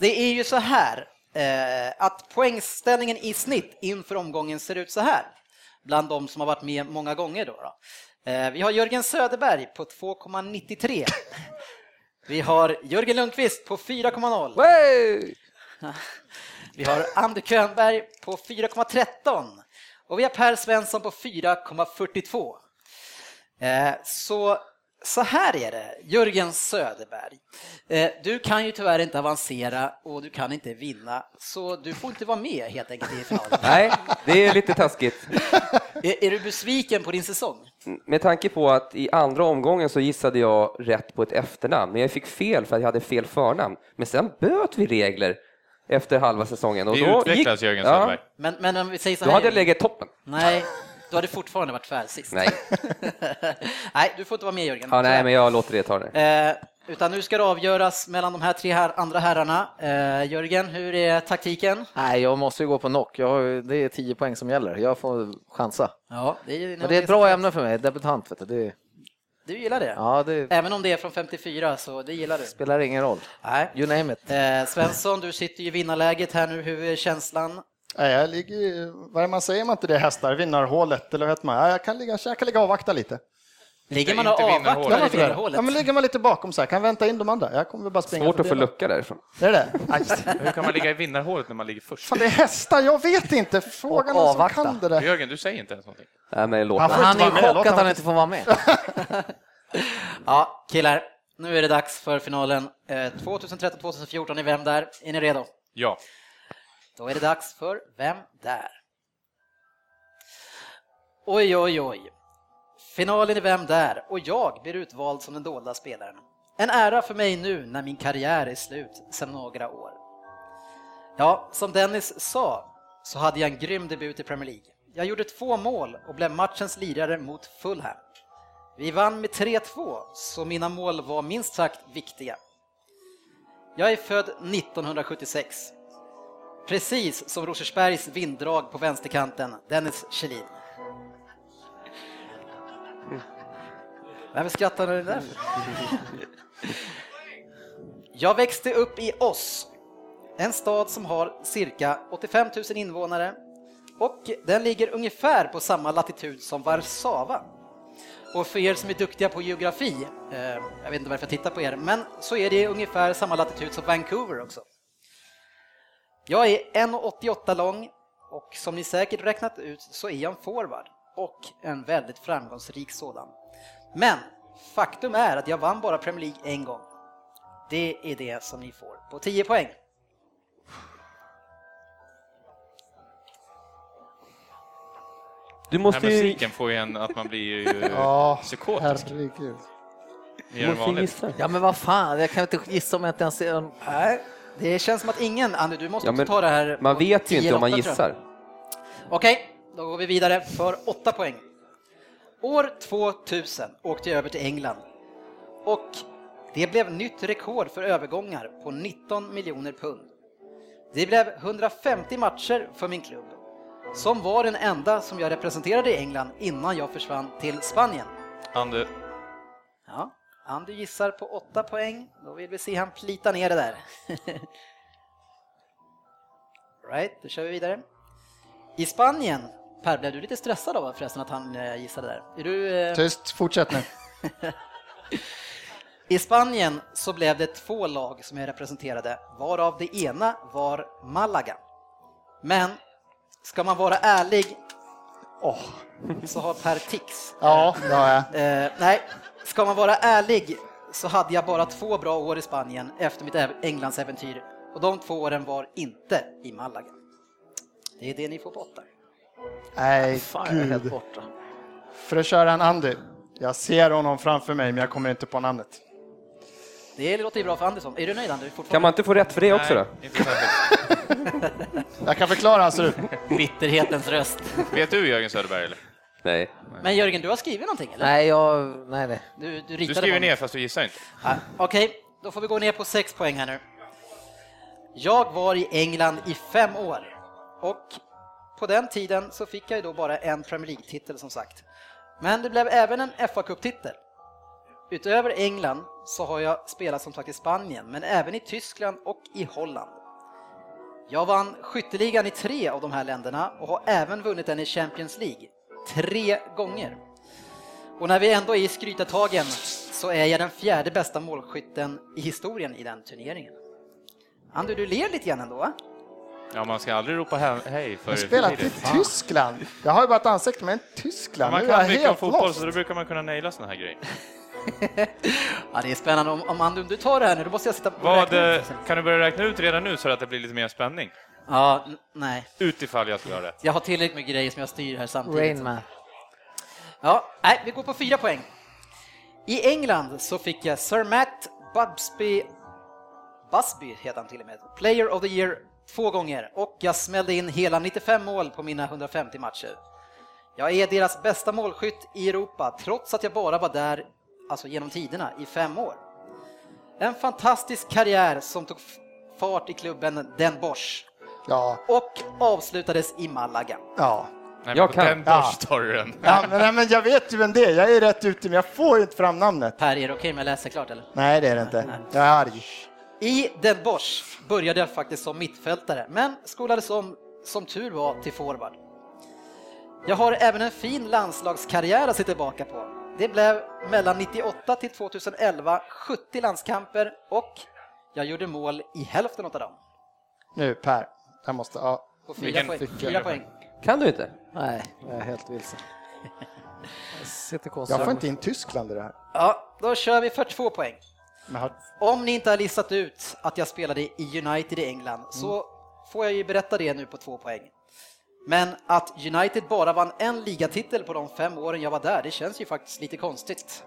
Det är ju så här att poängställningen i snitt inför omgången ser ut så här. Bland de som har varit med många gånger då. då. Eh, vi har Jörgen Söderberg på 2,93. Vi har Jörgen Lundqvist på 4,0. Vi har Ander Könberg på 4,13 och vi har Per Svensson på 4,42. Eh, Så, så här är det, Jörgen Söderberg. Eh, Du kan ju tyvärr inte avancera och du kan inte vinna, så du får inte vara med helt enkelt i finalen. Nej, det är lite taskigt. Är, är du besviken på din säsong? Med tanke på att i andra omgången så gissade jag rätt på ett efternamn, men jag fick fel för att jag hade fel förnamn. Men sen böt vi regler efter halva säsongen. Och Vi då utvecklas, gick- Jörgen Ja, Söderberg. Men, men om vi säger så Då här. hade jag legat toppen. Nej, du hade fortfarande varit tvärsist. Nej. nej, du får inte vara med Jörgen. Ja, nej, men jag låter det ta det. Eh, utan nu ska det avgöras mellan de här tre här, andra herrarna. Eh, Jörgen, hur är taktiken? Nej, jag måste ju gå på knock. Jag det är 10 poäng som gäller. Jag får chansa. Ja, det är, Men det är ett bra ämne för mig, debutant. Vet du. Det, Du gillar det? ja, det Även om det är från 54, så det gillar du? spelar ingen roll. Nej. You name it. Eh, Svensson, du sitter ju i vinnarläget här nu. Hur är känslan? Nej, jag ligger, vad är man säger man inte det hästar, vinnarhålet eller vad man? Ja, jag kan ligga, jag kan ligga och avvakta lite. Ligger man och avvaktar vinnarhålet? ja, men ligger man lite bakom så här, kan vänta in de andra. Jag kommer bara springa Svårt att få lucka därifrån. Det är det? Hur kan man ligga i vinnarhålet när man ligger först? fan, det är hästar, jag vet inte. Fråga någon som kan det där. Jörgen, du säger inte ens någonting. Nej, men låt Han Han är ju chockad att han inte får vara med. Ja, killar. Nu är det dags för finalen. Eh, 2013-2014 i Vem där? Är ni redo? Ja. Då är det dags för Vem där? Oj, oj, oj. Finalen i Vem där? Och jag blir utvald som den dolda spelaren. En ära för mig nu när min karriär är slut sedan några år. Ja, som Dennis sa så hade jag en grym debut i Premier League. Jag gjorde två mål och blev matchens lirare mot Fulham. Vi vann med 3-2, så mina mål var minst sagt viktiga. Jag är född 1976. Precis som Rosersbergs vinddrag på vänsterkanten, Dennis Kjellin. Varför skrattar du där? Jag växte upp i Oss, en stad som har cirka 85 000 invånare och den ligger ungefär på samma latitud som Warszawa. Och för er som är duktiga på geografi, eh, jag vet inte varför jag tittar på er, men så är det ungefär samma latitud som Vancouver också. Jag är 1,88 lång och som ni säkert räknat ut så är jag en forward och en väldigt framgångsrik sådan. Men faktum är att jag vann bara Premier League en gång. Det är det som ni får på 10 poäng. Du Den måste här ju... musiken får ju en att man blir ju Ja, psykotisk. herregud. Du måste gissa. Ja, men vad fan, jag kan inte gissa om jag inte ens. Nej, det känns som att ingen, Andy, du måste Ja, men ta det här. Man vet ju 10 inte om man gissar. Okej, då går vi vidare för 8 poäng. År 2000 åkte jag över till England och det blev nytt rekord för övergångar på 19 miljoner pund. Det blev 150 matcher för min klubb, som var den enda som jag representerade i England innan jag försvann till Spanien. Andy, Ja, Andy gissar på 8 poäng, då vill vi se han plita ner det där. Right, då kör vi vidare. I Spanien, Per, blev du lite stressad av förresten att han eh, gissade där? Är du, eh, Tyst, fortsätt nu. I Spanien så blev det två lag som jag representerade, varav det ena var Malaga. Men ska man vara ärlig Åh, så har Per tics. ja, det har jag. Eh, nej, ska man vara ärlig så hade jag bara två bra år i Spanien efter mitt Englandsäventyr och de två åren var inte i Malaga. Det är det ni får på åtta. Nej, Fan, jag är helt gud. borta. För att köra en Andy. Jag ser honom framför mig, men jag kommer inte på namnet. Det låter ju bra för Andersson. Är du nöjd Anders? Kan man inte få rätt för det också då? Jag kan förklara hur han ser ut. Bitterhetens röst. Vet du Jörgen Söderberg eller? Nej. Men Jörgen, du har skrivit någonting eller? Nej, jag... Nej, nej. Du, du, Du skriver ner fast du gissar inte. Ja, Okej, då får vi gå ner på sex poäng här nu. Jag var i England i fem år och på den tiden så fick jag ju då bara en Premier League-titel som sagt. Men det blev även en fa Cup-titel. Utöver England så har jag spelat som sagt i Spanien, men även i Tyskland och i Holland. Jag vann skytteligan i tre av de här länderna och har även vunnit den i Champions League. Tre gånger. Och när vi ändå är i skrytetagen så är jag den fjärde bästa målskytten i historien i den turneringen. Andu, du ler lite grann ändå va? Ja, man ska aldrig ropa he- hej för Jag har spelat i. Tyskland. Jag har ju bara ett ansikte, men Tyskland. Man Nu är jag kan mycket om fotboll lost. så då brukar man kunna naila såna här grejer. Ja, det är spännande. Om, om Andu, du tar det här nu, då måste jag sitta Vad, räkna ut. eh, kan du börja räkna ut redan nu så att det blir lite mer spänning? Ja, nej. Utifall jag skulle ha rätt. Jag har tillräckligt mycket grejer som jag styr här samtidigt. Rainman. Ja, nej, vi går på fyra poäng. I England så fick jag Sir Matt Busby, Busby heter han till och med, Player of the Year två gånger och jag smällde in hela 95 mål på mina 150 matcher. Jag är deras bästa målskytt i Europa trots att jag bara var där, alltså genom tiderna, i fem år. En fantastisk karriär som tog fart i klubben Den Bosch Ja, och avslutades i Malaga. ja. Nej, Jag kan. Den Ja. Bosch tar du den. ja men, nej, men jag vet ju vem det är. Jag är rätt ute, men jag får ju inte fram namnet. Per, är det okej om jag läser klart eller? Nej, det är det inte. Jag är arg. I Den Bosch började jag faktiskt som mittfältare, men skolades om, som tur var, till forward. Jag har även en fin landslagskarriär att se tillbaka på. Det blev mellan 98 till 2011 70 landskamper och jag gjorde mål i hälften av dem. Nu, Per. Jag måste... Ja. På fyra, Vilken- poäng, fyra poäng. Kan du inte? Nej, jag är helt vilsen. Jag. Jag får inte in Tyskland i det här. Ja, då kör vi 42 poäng. Men har... Om ni inte har listat ut att jag spelade i United i England så får jag ju berätta det nu på två poäng. Men att United bara vann en ligatitel på de fem åren jag var där, det känns ju faktiskt lite konstigt.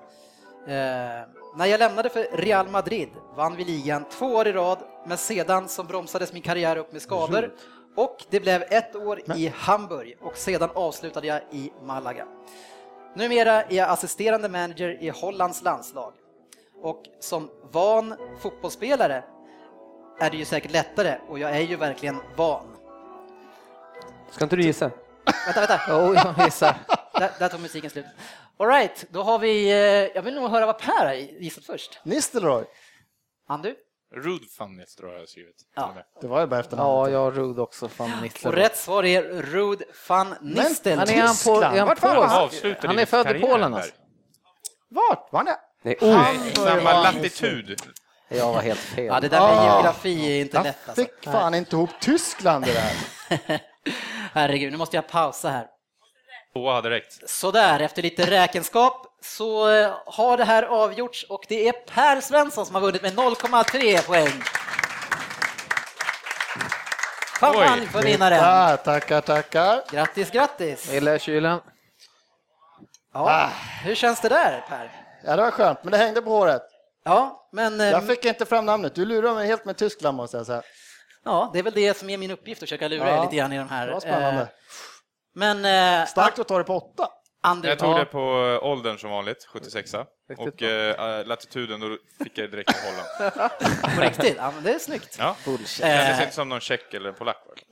Eh, när jag lämnade för Real Madrid vann vi ligan två år i rad, men sedan så bromsades min karriär upp med skador och det blev ett år i Hamburg och sedan avslutade jag i Malaga. Numera är jag assisterande manager i Hollands landslag och som van fotbollsspelare är det ju säkert lättare och jag är ju verkligen van. Ska inte du gissa? Vänta, vänta, Jo, jag gissar. där, där tog musiken slut. Alright, då har vi, eh, jag vill nog höra vad Per har gissat först. Nistelrooy. Andu? Rude fan har jag skrivit. Ja. och. Det var ju bara efter Ja, jag har Rud också. Fan, Och Nittler. rätt svar är Rud van Nistel. Han är han, på, är han, Vart var han? Han är född i Polen där. alltså. Vart? Var det? Nej, börjar samma latitud. Jag var helt fel. Ja, det där med Ah. geografi är inte Jag lätt alltså. fick fan inte ihop Tyskland det här. Herregud, nu måste jag pausa här. Två hade räckt. Sådär, efter lite räkenskap så eh, har det här avgjorts och det är Per Svensson som har vunnit med 0,3 poäng. Champagne för vinnaren. Ja, tackar, tackar. Grattis, grattis! Gillar kylen? Ja, hur känns det där Per? Ja, det var skönt, men det hängde på håret. Ja, men eh, Jag fick inte fram namnet. Du lurar mig helt med Tyskland måste jag säga. ja, det är väl det som är min uppgift, att försöka lura Ja, er lite grann i de här. Det var spännande. eh, Men eh, Starkt att ta det på åtta. Ander, Jag tog det på eh, åldern som vanligt, 76 Riktigt och eh, latituden, då fick jag direkt i Holland. på riktigt, ja, men det är snyggt. Ja. Bullshit. Det kändes Eh. inte som någon tjeck eller polack.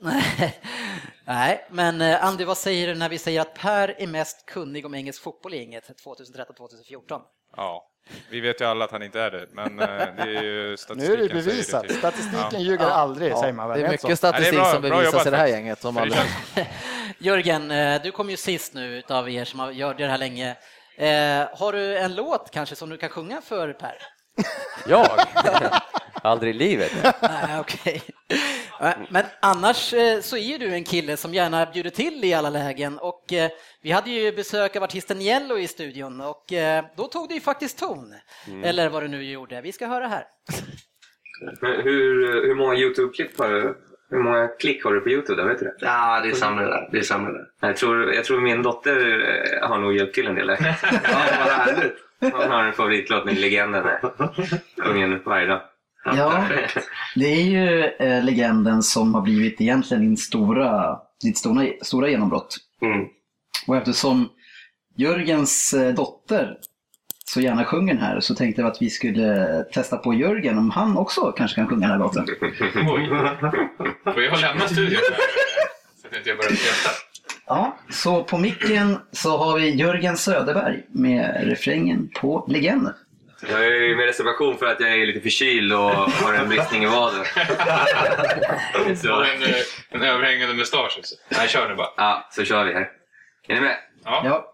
Nej, men eh, Andy, vad säger du när vi säger att Per är mest kunnig om engelsk fotboll i gänget 2013-2014? Ja. Vi vet ju alla att han inte är det, men eh, det är ju Nu statistiken är det bevisat. tydligt. Statistiken Ja. ljuger Ja. aldrig, säger man väl? Det är Rätt så. mycket statistik Ja, det är bra- som bevisas i det här gänget. Som För det aldrig... Jörgen, eh, du kom ju sist nu utav er som har gjort det här länge. Eh, har du en låt kanske som du kan sjunga för Per? Jag? Aldrig i livet. Nej. Eh, Men annars eh, så är ju du en kille som gärna bjuder till i alla lägen och eh, vi hade ju besök av artisten Yellow i studion och eh, då tog det ju faktiskt ton. Eller vad du nu gjorde. Vi ska höra här. Men hur, hur många YouTube-klipp har du? Hur många klick har du på YouTube? Där, vet du det? Ja, det är samma det där. Det är samma där. Jag tror, jag tror min dotter har nog hjälpt till en del. Ja, vad härligt. Hon har en favoritlåt med Legenden. där. Sjunger varje dag. Ja, det är ju eh, legenden som har blivit egentligen din stora, ditt stora, stora genombrott. Mm. Och eftersom Jörgens eh, dotter så gärna sjunger den här så tänkte jag att vi skulle testa på Jörgen om han också kanske kan sjunga den här låten. Oj. Får jag lämna studion? Så att jag börjar skratta. Ja, så på micken så har vi Jörgen Söderberg med refrängen på Legenden. Jag är ju med reservation för att jag är lite förkyld och har en bristning i vaden. Och en, eh, en överhängande mustasch också. Nej, kör nu bara. ja, så kör vi här. Är ni med? Ja. Ja,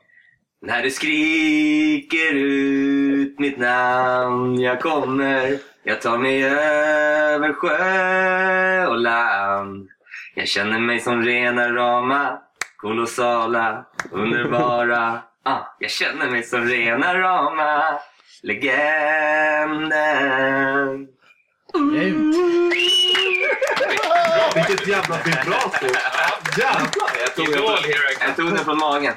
När du skriker ut mitt namn jag kommer Jag tar mig över sjö och land Jag känner mig som rena rama Kolossala, underbara ah, Jag känner mig som rena rama Legenden grymt. Vilket jävla vibrato! Jävlar! jag tog, jag tog den från magen.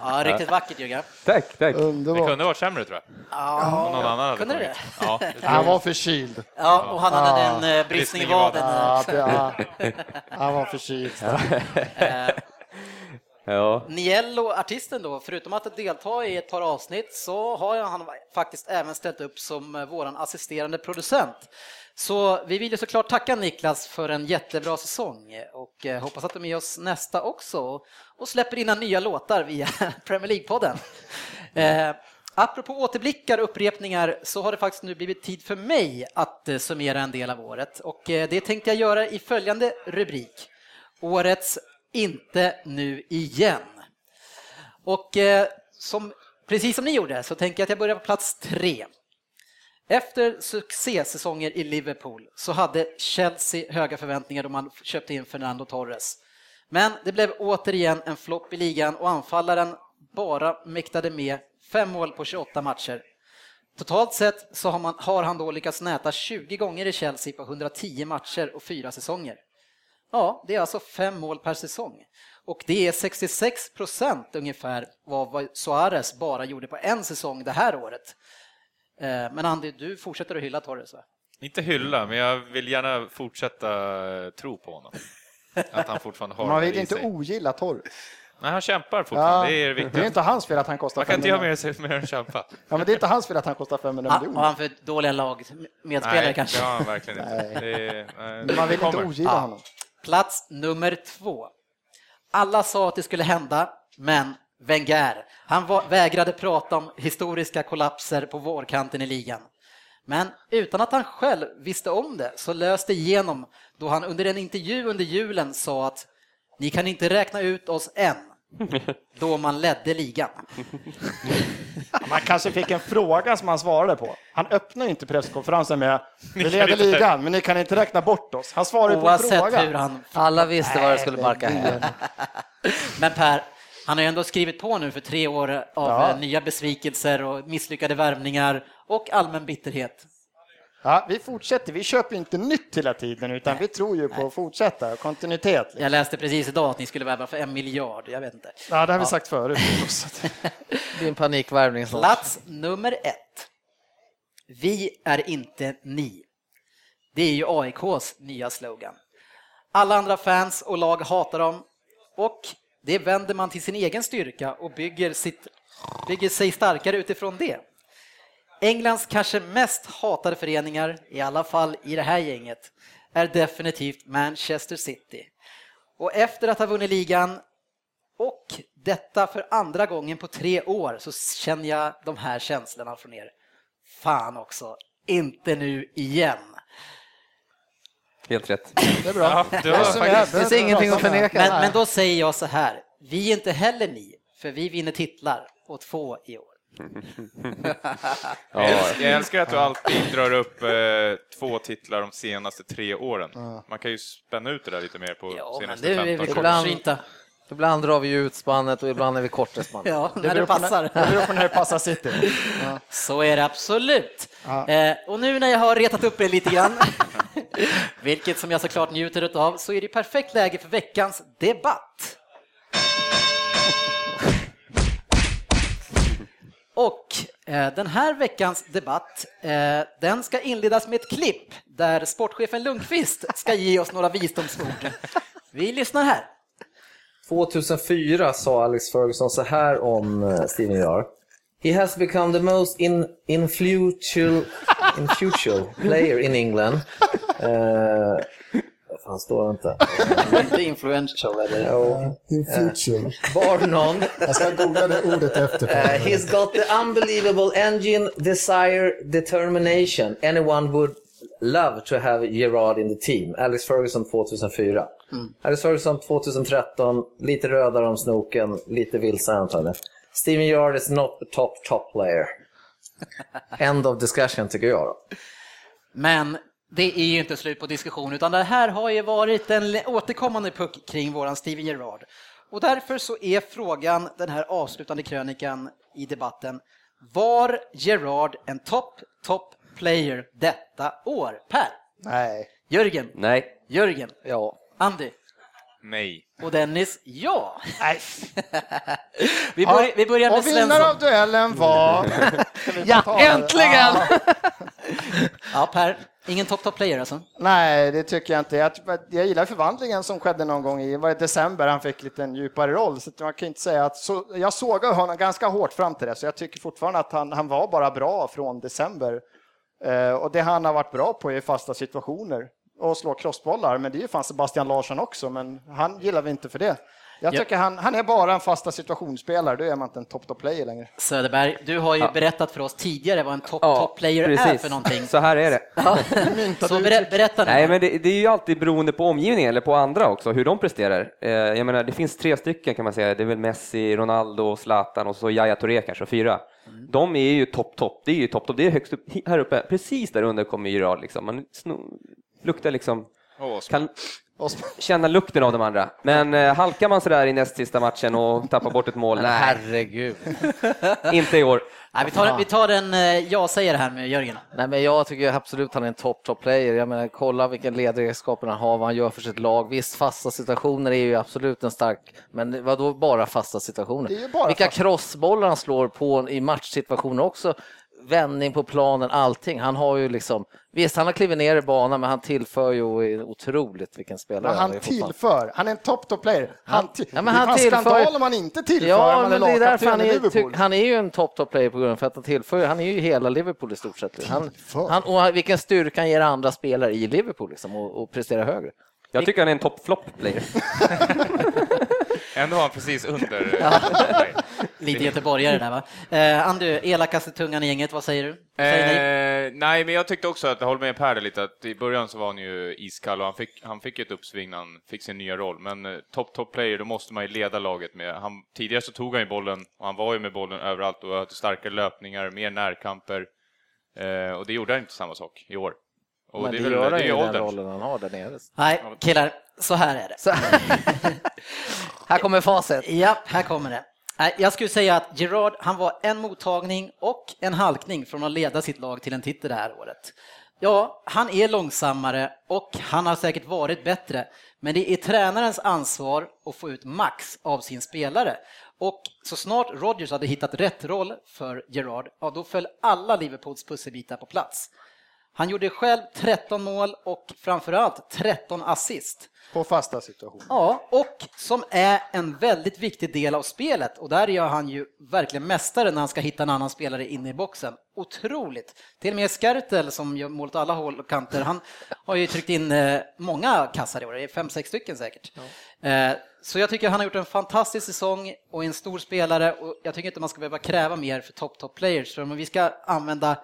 Ja, riktigt vackert Jörgen. Tack, tack. Det Underbart. kunde varit sämre tror jag. Ja, Någon annan hade kunde det? tagit. Ja, det tror Han jag. var förkyld. Ja, och han hade Ja. en eh, bristning i Bristning i vaden. vaden. Ja, också. det, ja. Han var förkyld. Eh, Ja. Niello, artisten då, förutom att delta i ett par avsnitt så har han faktiskt även ställt upp som vår våran assisterande producent. Så vi vill ju såklart tacka Niklas för en jättebra säsong och eh, hoppas att du är med oss nästa också och släpper in nya låtar via Premier League-podden. Eh, apropå återblickar och upprepningar så har det faktiskt nu blivit tid för mig att eh, summera en del av året och det tänkte jag göra i följande rubrik. Årets inte nu igen. Och eh, som, precis som ni gjorde så tänker jag att jag börjar på plats tre. Efter succésäsonger i Liverpool så hade Chelsea höga förväntningar då man köpte in Fernando Torres. Men det blev återigen en flopp i ligan och anfallaren bara mäktade med fem mål på 28 matcher. Totalt sett så har, man, har han då lyckats näta 20 gånger i Chelsea på 110 matcher och fyra säsonger. Ja, det är alltså fem mål per säsong. Och det är 66 procent ungefär vad Suarez bara gjorde på en säsong det här året. Eh, Men Andy, du fortsätter att hylla Torres va? Inte hylla, men jag vill gärna fortsätta eh, tro på honom. Att han fortfarande har Man det vill inte sig. ogilla Torres. Nej, han kämpar fortfarande. det är det det är inte hans fel att han kostar Man kan 500 inte göra mer, mer än kämpa. Ja, men det är inte hans fel att han kostar 500 Ah, Har miljoner. han för dåliga lag medspelare Nej, kanske? det har han verkligen inte. Det är, nej, Man vill det inte ogilla Ja. honom. Plats nummer två. Alla sa att det skulle hända, men Wenger, han var, vägrade prata om historiska kollapser på vårkanten i ligan. Men utan att han själv visste om det så löste igenom då han under en intervju under julen sa att ni kan inte räkna ut oss än, då man ledde ligan. Man kanske fick en fråga som han svarade på. Han öppnar inte presskonferensen med vi leder ligan, men ni kan inte räkna bort oss. Han svarar ju på en Oavsett fråga. hur han Alla visste vad det skulle barka hem. Men Per, han har ju ändå skrivit på nu för tre år av Ja. eh, nya besvikelser och misslyckade värvningar och allmän bitterhet. Ja, vi fortsätter. Vi köper inte nytt hela tiden, utan vi tror ju på att fortsätta. Kontinuitet. liksom. Jag läste precis idag att ni skulle värva för en miljard, jag vet inte. Ja, det har vi sagt förut. En panikvärvning. Plats nummer ett. Vi är inte ni. Det är ju AIKs nya slogan. Alla andra fans och lag hatar dem och det vänder man till sin egen styrka och bygger, sitt, bygger sig starkare utifrån det. Englands kanske mest hatade föreningar, i alla fall i det här gänget, är definitivt Manchester City. Och efter att ha vunnit ligan Och detta för andra gången på tre år så känner jag de här känslorna från er. Fan också, inte nu igen. Helt rätt. Det är bra. Ja, det var faktiskt- Det finns ingenting att förneka. Men, men då säger jag så här, vi är inte heller ni, för vi vinner titlar och två i år. Jag älskar, jag älskar att du alltid drar upp eh, två titlar de senaste tre åren. Man kan ju spänna ut det där lite mer på Ja, men senaste nu är vi 15 Ibland-. Ibland drar vi ju ut spannet och ibland är vi kort i spannet. Ja, när det passar. Det beror på när det passar City. Ja. Så är det absolut. Ja. Eh, och nu när jag har retat upp er lite grann, vilket som jag såklart njuter av, så är det perfekt läge för veckans debatt. Och eh, den här veckans debatt, eh, den ska inledas med ett klipp där sportchefen Lundqvist ska ge oss några visdomsord. Vi lyssnar här. 2004 sa Alex Ferguson så här om eh, Steven Gerrard. He has become the most in, influential, influential player in England. Uh, fan står det inte. Inte influential eller? Jo. In future. Bar none. Jag ska googla det ordet efter. Uh, he's got the unbelievable engine, desire, determination. Anyone would love to have Gerard in the team. Alex Ferguson 2004. Alex Ferguson 2013, lite rödare om snoken, lite vilsare antagligen. Steven Gerrard is not the top, top player. End of discussion tycker jag då. Men det är ju inte slut på diskussion, utan det här har ju varit en återkommande puck kring våran Steven Gerrard. Och därför så är frågan, den här avslutande krönikan i debatten, var Gerrard en topp, topp player detta år? Per? Nej. Jörgen? Nej. Jörgen? Ja. Andy? Nej. Och Dennis? Ja! Nej. Vi, börjar, vi börjar med Och vinnare av Svensson. duellen var... Ja, äntligen! Ja. Per, ingen top-top player alltså? Nej, det tycker jag inte. Jag, jag gillar förvandlingen som skedde någon gång i var det december, han fick lite en djupare roll. Så man kan inte säga att så, jag sågade honom ganska hårt fram till det, så jag tycker fortfarande att han, han var bara bra från december. Eh, och det han har varit bra på är fasta situationer och slå crossbollar, men det är ju fan Sebastian Larsson också, men han gillar vi inte för det. Jag Ja. tycker han, han är bara en fasta situationsspelare, då är man inte en top top player längre. Söderberg, du har ju Ja. berättat för oss tidigare vad en topp, Ja, är för någonting. Så här är det. Ja. Så ber, berätta nu. Nej, men det, det är ju alltid beroende på omgivningen eller på andra också, hur de presterar. Eh, jag menar, det finns tre stycken kan man säga. Det är väl Messi, Ronaldo, Zlatan och så Yahya Touré kanske, fyra. De är ju topp, topp. Det är ju topp, topp. Det är högst upp, här uppe. Precis där under kommer Gerard liksom. Man sno, luktar liksom, Åh, kan känna lukten av de andra. Men eh, halkar man sådär i näst sista matchen och tappar bort ett mål, nej, herregud. inte i år. Nej, vi, tar, vi tar en eh, jag-säger här med Jörgen. Nej, men jag tycker absolut han är en top, top player. Jag menar, kolla vilken ledaregenskaper han har, vad han gör för sitt lag. Visst, fasta situationer är ju absolut en stark, men vad då bara fasta situationer? Det är ju bara Vilka fasta. crossbollar han slår på i matchsituationer också. Vändning på planen, allting. Han har ju liksom, visst han har klivit ner i banan, men han tillför ju otroligt vilken spelare Men han är fortfarande. tillför, han är en top top player. Han, Ja, men det är han tillför- skandal om han inte tillför, Ja, han men det är därför han är, Liverpool. ty, han är ju en top top player på grund av att han tillför, han är ju hela Liverpool i stort sett. Han, han, och vilken styrka han ger andra spelare i Liverpool liksom, och, och prestera högre. Jag tycker han är en topp flop player. Ändå var han precis under. Nej. Lite göteborgare där va? Eh, Andu, elakaste tungan i gänget, vad säger du? Säger. Eh, nej, men jag tyckte också att, jag håller med Per lite, att i början så var han ju iskall och han fick, han fick ett uppsving när han fick sin nya roll. Men eh, top, top player, då måste man ju leda laget med. Han, tidigare så tog han ju bollen och han var ju med bollen överallt och hade starkare löpningar, mer närkamper. Eh, och det gjorde han inte samma sak i år. Och Men det det, gör han ju ju i den åldern. rollen han har där nere. Nej, killar, så här är det. Här kommer facit. Ja, här kommer det. Jag skulle säga att Gerard, han var en mottagning och en halkning från att leda sitt lag till en titel det här året. Ja, han är långsammare och han har säkert varit bättre, men det är tränarens ansvar att få ut max av sin spelare. Och så snart Rodgers hade hittat rätt roll för Gerard, ja då föll alla Liverpools pusselbitar på plats. Han gjorde själv 13 mål och framförallt 13 assist. På fasta situationer. Ja, och som är en väldigt viktig del av spelet och där gör han ju verkligen mästare när han ska hitta en annan spelare inne i boxen. Otroligt! Till och med Skertel som gör mål åt alla håll och kanter, han har ju tryckt in eh, många kassar i år, det är fem, sex stycken säkert. Eh, Så jag tycker han har gjort en fantastisk säsong och är en stor spelare och jag tycker inte man ska behöva kräva mer för top top players. Om vi ska använda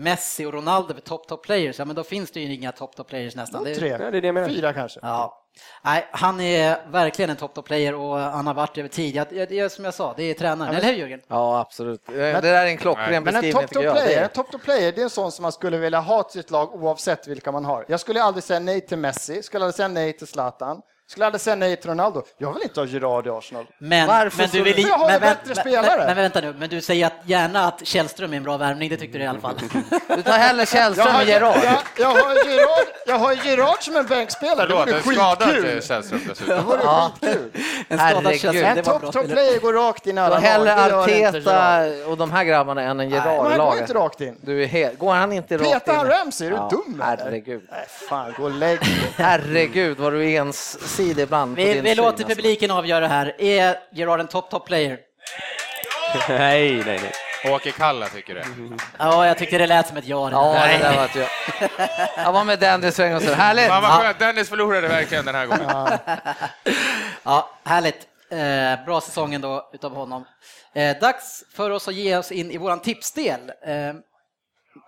Messi och Ronaldo för top top players, ja men då finns det ju inga top top players nästan. Det- Tre, det är det jag menar. fyra kanske. Ja. Nej, han är verkligen en top top player och han har varit över tid. Jag, jag, jag, som jag sa, det är tränaren, eller hur Jörgen? Ja, absolut. Det där är en klockren Men en beskrivning top top. Det player, är- en top top player, det är en sån som man skulle vilja ha till sitt lag oavsett vilka man har. Jag skulle aldrig säga nej till Messi, skulle aldrig säga nej till Zlatan, skulle aldrig säga nej till Ronaldo. Jag vill inte ha Gerard i Arsenal. Men, Varför men du vill För jag har men, bättre men, spelare. Men, men, vänta nu, men du säger att gärna att Källström är en bra värvning, det tyckte du i alla fall. Du tar hellre Källström än Gerard. jag, jag har Gerard, jag har Gerard som en bänkspelare, det vore skitkul. Sällström Det dessutom. vore Ja. skitkul. En skadad. Källström, det var bra top player går rakt in i alla hellre det. Arteta och de här grabbarna än en Men han går inte rakt in. Du är helt, går han inte rakt in? Petar han Ramsey? Är du Ja, dum eller? Herregud. Nej, fan, gå och lägg dig. Herregud vad du är ensidig ibland Vi, vi låter alltså. publiken avgöra här. Är Gerard en top top player? Nej, nej, nej. Åke Kalla tycker det. Ja, jag tyckte det lät som ett ja. Ja, det där var ett jag. Jag var med Dennis för en gång sedan. Härligt! Fan vad Ja. skönt, Dennis förlorade verkligen den här gången. Ja, härligt. Eh, bra säsong ändå utav honom. Eh, dags för oss att ge oss in i våran tipsdel. Eh,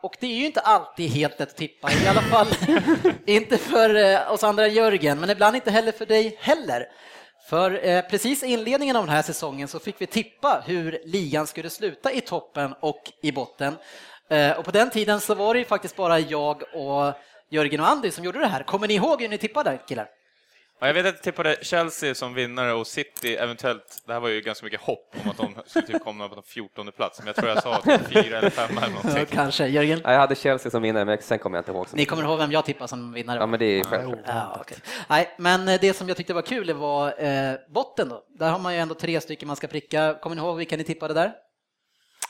och det är ju inte alltid helt lätt att tippa, i alla fall inte för eh, oss andra Jörgen, men ibland inte heller för dig heller. För eh, precis i inledningen av den här säsongen så fick vi tippa hur ligan skulle sluta i toppen och i botten. Eh, och på den tiden så var det ju faktiskt bara jag och Jörgen och Andy som gjorde det här. Kommer ni ihåg hur ni tippade killar? Ja, jag vet att jag tippade Chelsea som vinnare och City eventuellt, det här var ju ganska mycket hopp om att de skulle typ komma på den 14 plats, men jag tror jag sa typ fyra eller femma eller Ja, någonting. kanske. Jörgen? Nej, Jag hade Chelsea som vinnare, men sen kommer jag inte ihåg. Ni kommer ihåg vem jag tippade som vinnare? Ja, men det är självklart. Ja, okej. Nej, men eh, det som jag tyckte var kul var eh, botten då. Där har man ju ändå tre stycken man ska pricka. Kommer ni ihåg vilka ni tippade där?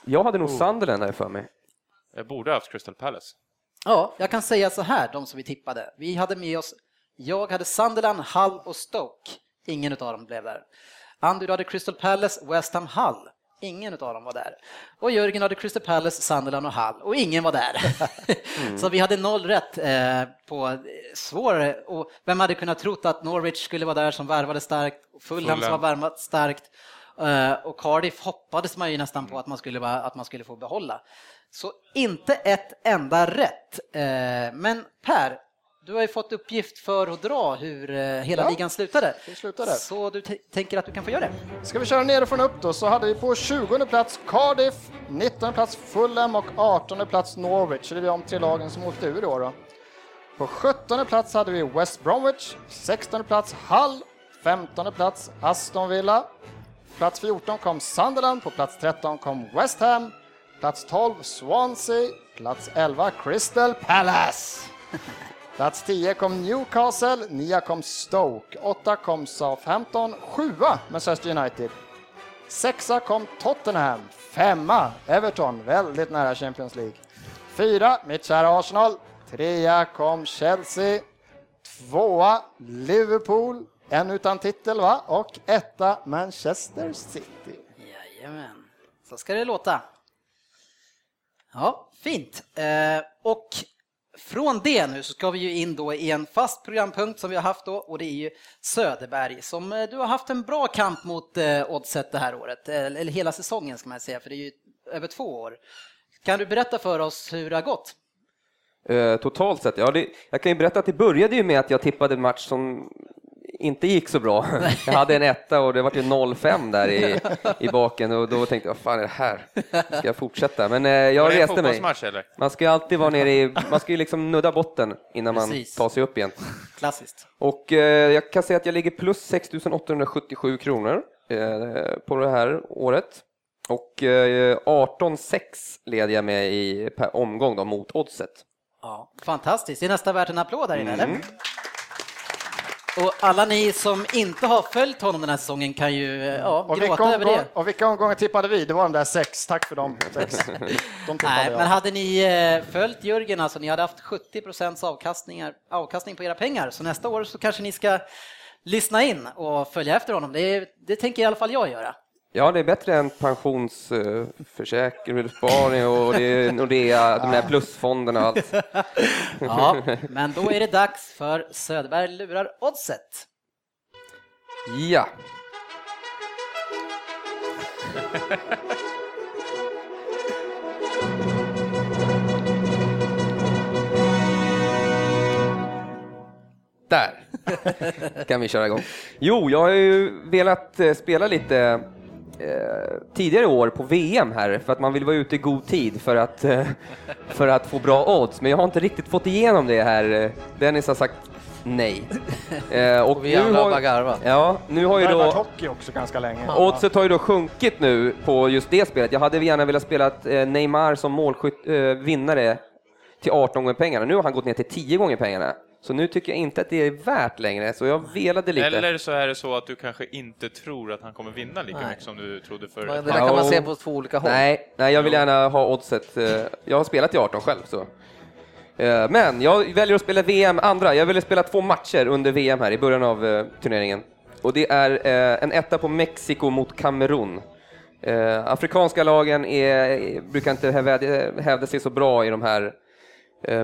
Jag hade nog Sunderland där för mig. Jag borde ha haft Crystal Palace. Ja, jag kan säga så här, de som vi tippade. Vi hade med oss, jag hade Sunderland, Hull och Stoke. Ingen av dem blev där. Andy, du hade Crystal Palace, West Ham, Hull. Ingen av dem var där. Och Jörgen hade Crystal Palace, Sunderland och Hull och ingen var där. Så vi hade noll rätt eh, på eh, svår... Och vem hade kunnat trott att Norwich skulle vara där som värvade starkt, Fulham, som var värvat starkt eh, och Cardiff hoppades man ju nästan på att man skulle, vara, att man skulle få behålla. Så inte ett enda rätt. Eh, Men Per, du har ju fått uppgift för att dra hur eh, hela Ja, ligan slutade. slutade. Så du tänker att du kan få göra det? Ska vi köra nerifrån upp då så hade vi på 20 plats Cardiff, 19 plats Fulham och 18 plats Norwich. Så det är de tre lagen som åkte ur i år då. På 17 plats hade vi West Bromwich, 16 plats Hull, 15 plats Aston Villa, plats 14 kom Sunderland, på plats 13 kom West Ham, plats 12 Swansea, plats 11 Crystal Palace. Plats 10 kom Newcastle, 9 kom Stoke, 8 kom Southampton, 7 Manchester United. 6 kom Tottenham, 5 Everton, väldigt nära Champions League. 4 mitt kära Arsenal, 3 kom Chelsea, 2 Liverpool, en utan titel va? Och 1 Manchester City. Jajamän, så ska det låta. Ja, fint. Eh, och från det nu så ska vi ju in då i en fast programpunkt som vi har haft då och det är ju Söderberg som eh, du har haft en bra kamp mot eh, Oddset det här året, eh, eller hela säsongen ska man säga, för det är ju över två år. Kan du berätta för oss hur det har gått? Eh, totalt sett, ja, det, jag kan ju berätta att det började ju med att jag tippade en match som inte gick så bra. Jag hade en etta och det var ju 0-5 där i, i baken och då tänkte jag, vad fan är det här? Ska jag fortsätta? Men eh, jag Var det en reste mig. eller? Man ska ju alltid vara nere i, man ska ju liksom nudda botten innan man Precis. tar sig upp igen. Klassiskt. Och eh, jag kan säga att jag ligger plus 6 877 kronor eh, på det här året. Och eh, 18-6 leder jag med i per omgång då, mot oddset. Ja, fantastiskt. Det är nästan värt en applåd där inne, eller? Och alla ni som inte har följt honom den här säsongen kan ju eh, ja, Och gråta över omgång, det. och vilka omgångar tippade vi? Det var de där sex. Tack för dem. Sex. De Nej, jag. men hade ni eh, följt Jörgen, alltså ni hade haft 70 procents avkastningar, avkastning på era pengar, så nästa år så kanske ni ska lyssna in och följa efter honom. Det, det tänker i alla fall jag göra. Ja, det är bättre än pensionsförsäkring, besparing och det är Nordea, de här plusfonderna och allt. Ja, men då är det dags för Söderberg lurar oddset. Ja. Där kan vi köra igång. Jo, jag har ju velat eh, spela lite tidigare år på VM här för att man vill vara ute i god tid för att, eh, för att få bra odds. Men jag har inte riktigt fått igenom det här. Eh, Dennis har sagt nej. Eh, och vi andra har bara garvat. Ja, nu har ju Det har varit då hockey också ganska länge. Oddset har ju då sjunkit nu på just det spelet. Jag hade gärna velat spela eh, Neymar som målskytt, eh, vinnare till 18 gånger pengarna. Nu har han gått ner till 10 gånger pengarna. Så nu tycker jag inte att det är värt längre, så jag velade lite. Eller så är det så att du kanske inte tror att han kommer vinna lika Nej. mycket som du trodde för Det där kan man se på två olika håll. Nej, nej, jag vill gärna ha oddset. eh, Jag har spelat i 18 själv, så. Eh, Men jag väljer att spela VM andra. Jag ville spela två matcher under VM här i början av eh, turneringen. Och det är en etta på Mexiko mot Kamerun. Afrikanska lagen är, brukar inte hävda, hävda sig så bra i de här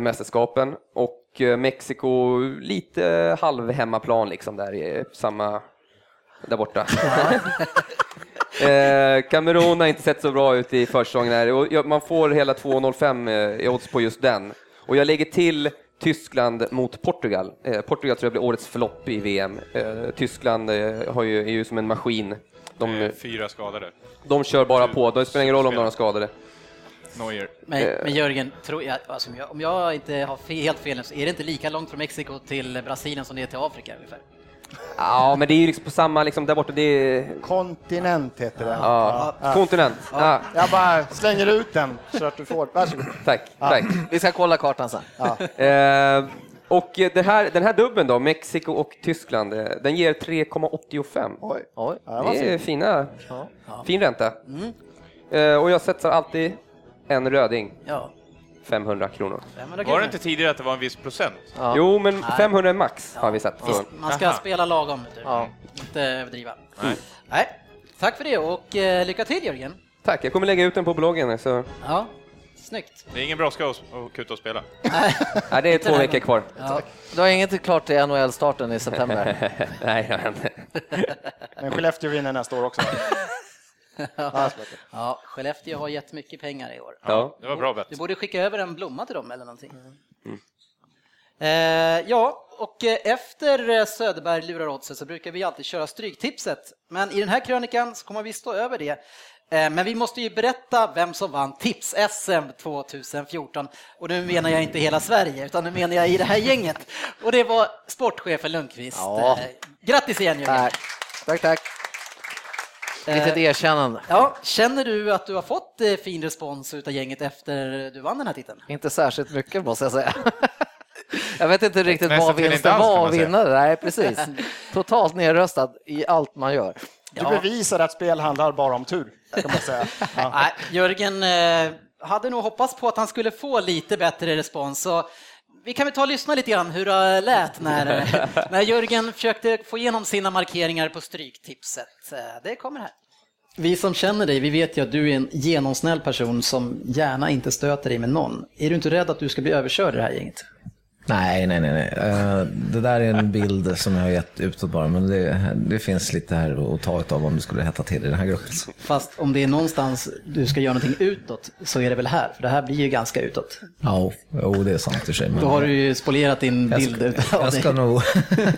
mästerskapen. Och eh, Mexiko lite halv hemmaplan liksom där i samma, där borta. Eh, Kamerun har inte sett så bra ut i försäsongen här och jag- man får hela 2,05 eh, i odds på just den. Och jag lägger till Tyskland mot Portugal. Eh, Portugal tror jag blir årets flopp i VM. Eh, Tyskland har ju, är ju som en maskin. De, fyra skadade. de kör bara på, det spelar ingen roll om de är skadade. Neuer. Men, Eh. men Jörgen, tror jag, alltså, om, jag, om jag inte har fe- helt fel så är det inte lika långt från Mexiko till Brasilien som det är till Afrika ungefär? Ja, men det är ju liksom på samma, liksom där borta, det är... Kontinent heter det. Ja, kontinent. Ja. Jag bara slänger ut den så att du får. Varsågod. Tack, tack. Vi ska kolla kartan sen. Eh, och det här, den här dubben då, Mexiko och Tyskland, eh, den ger 3,85. Oj. Oj. Ja, det är fint. fina, fin ränta. Eh, och jag satsar alltid en röding, Ja, 500 kronor. 500 Var kronor. det inte tidigare att det var en viss procent? Ja. Jo, men 500 är max har vi. Visst, Så. man ska Aha. spela lagom, du. Ja. inte överdriva. Nej. Nej. Tack för det och eh, lycka till Jörgen. Tack, jag kommer lägga ut den på bloggen. Så. Ja, snyggt. Det är ingen brådska att att kuta och spela. Nej, det är två veckor kvar. Ja. Du har inget klart till NHL-starten i september? Nej, jag har inte. Men Skellefteå vinner nästa år också. Ja, Skellefteå har jättemycket pengar i år. Ja. Det var bra bett. Du borde skicka över en blomma till dem eller någonting. Mm. Eh, ja, och eh, efter eh, Söderberg lurar oddset så brukar vi alltid köra Stryktipset. Men i den här krönikan så kommer vi stå över det. Eh, men vi måste ju berätta vem som vann Tips-SM 2014. Och nu menar jag inte hela Sverige, utan nu menar jag i det här gänget. Och det var sportchefen Lundqvist. Ja. Eh, grattis igen Jörgen! Tack. Tack, tack. Litet erkännande. Ja, känner du att du har fått eh, fin respons utav gänget efter du vann den här titeln? Inte särskilt mycket måste jag säga. Jag vet inte riktigt vad vinsten var att vinna det. Nej, precis. Totalt nedröstad i allt man gör. Du bevisar att spel handlar bara om tur, kan man säga. Ja. Nej, Jörgen eh, hade nog hoppats på att han skulle få lite bättre respons. Så vi kan väl ta och lyssna lite grann hur det lät när, när Jörgen försökte få igenom sina markeringar på Stryktipset. Eh, Det kommer här. Vi som känner dig, vi vet ju att du är en genomsnäll person som gärna inte stöter dig med någon. Är du inte rädd att du ska bli överkörd i det här gänget? Nej, nej, nej. nej. Eh, Det där är en bild som jag har gett utåt bara, men det, det finns lite här att ta av om det skulle hetta till i den här gruppen. Fast om det är någonstans du ska göra någonting utåt så är det väl här, för det här blir ju ganska utåt. Ja, jo, det är sant i och för sig. men- Då har du ju spolierat din Jag bild ska, utav jag dig. ska nog...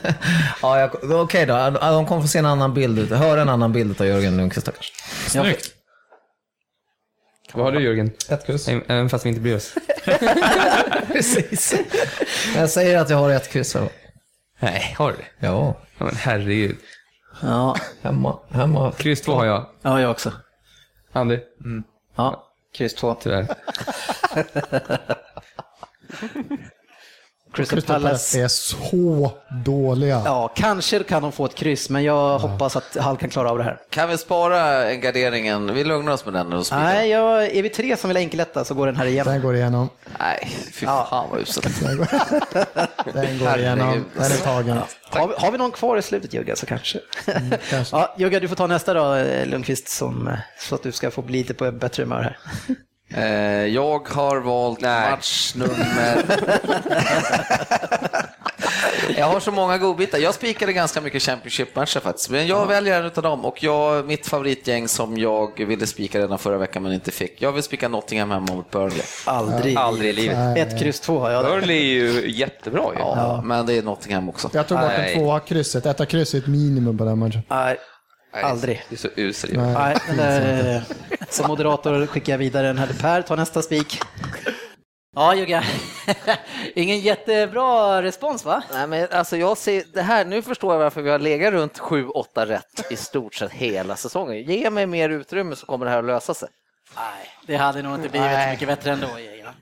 ja, jag- Okej då, de kommer få se en annan bild, höra en annan bild av Jörgen Lundqvist. tackars. Snyggt. Vad har du Jörgen? Ett kryss. Även fast vi inte bryr oss. Precis. Jag säger att jag har ett kryss. va? Nej, har du det? Ja, Ja, men herregud. Ja, hemma. hemma. Kryss två har jag. ja, jag också. Andy? Ja, kryss två. Tyvärr. Crystal Crystal Palace. Palace är så dåliga. Ja, kanske kan de få ett kryss, men jag hoppas att Hall kan klara av det här. Kan vi spara en garderingen? Vi lugnar oss med den och spikar. Nej, jag, är vi tre som vill enkeletta så går den här igenom. Den går igenom. Nej, fy fan vad uselt. Den går, den går igenom. Den är tagen. Har vi, har vi någon kvar i slutet Jugga så kanske. kanske. ja, Jugga, du får ta nästa då eh, Lundqvist som, eh, så att du ska få bli lite på bättre humör här. Eh, jag har valt matchnummer... jag har så många godbitar. Jag spikade ganska mycket Championship-matcher faktiskt, men jag väljer en utav dem. Och jag, mitt favoritgäng som jag ville spika redan förra veckan men inte fick. Jag vill spika Nottingham hemma mot Burnley. Aldrig. Aldrig i livet. Ett kryss två har jag. där. Burnley är ju jättebra ju. Ja, men det är Nottingham också. Jag tog bort Nej. en tvåa krysset. Etta kryss är ett minimum på den matchen. Nej, Nej, aldrig. Det är så usel. Nej. Nej, där, eh, som moderator skickar jag vidare den här till Per, ta nästa spik. Ja, Jugga. Ingen jättebra respons va? Nej, men alltså jag ser, det här, nu förstår jag varför vi har legat runt 7-8 rätt i stort sett hela säsongen. Ge mig mer utrymme så kommer det här att lösa sig. Nej, det hade nog inte blivit Nej. så mycket bättre ändå. Jugga.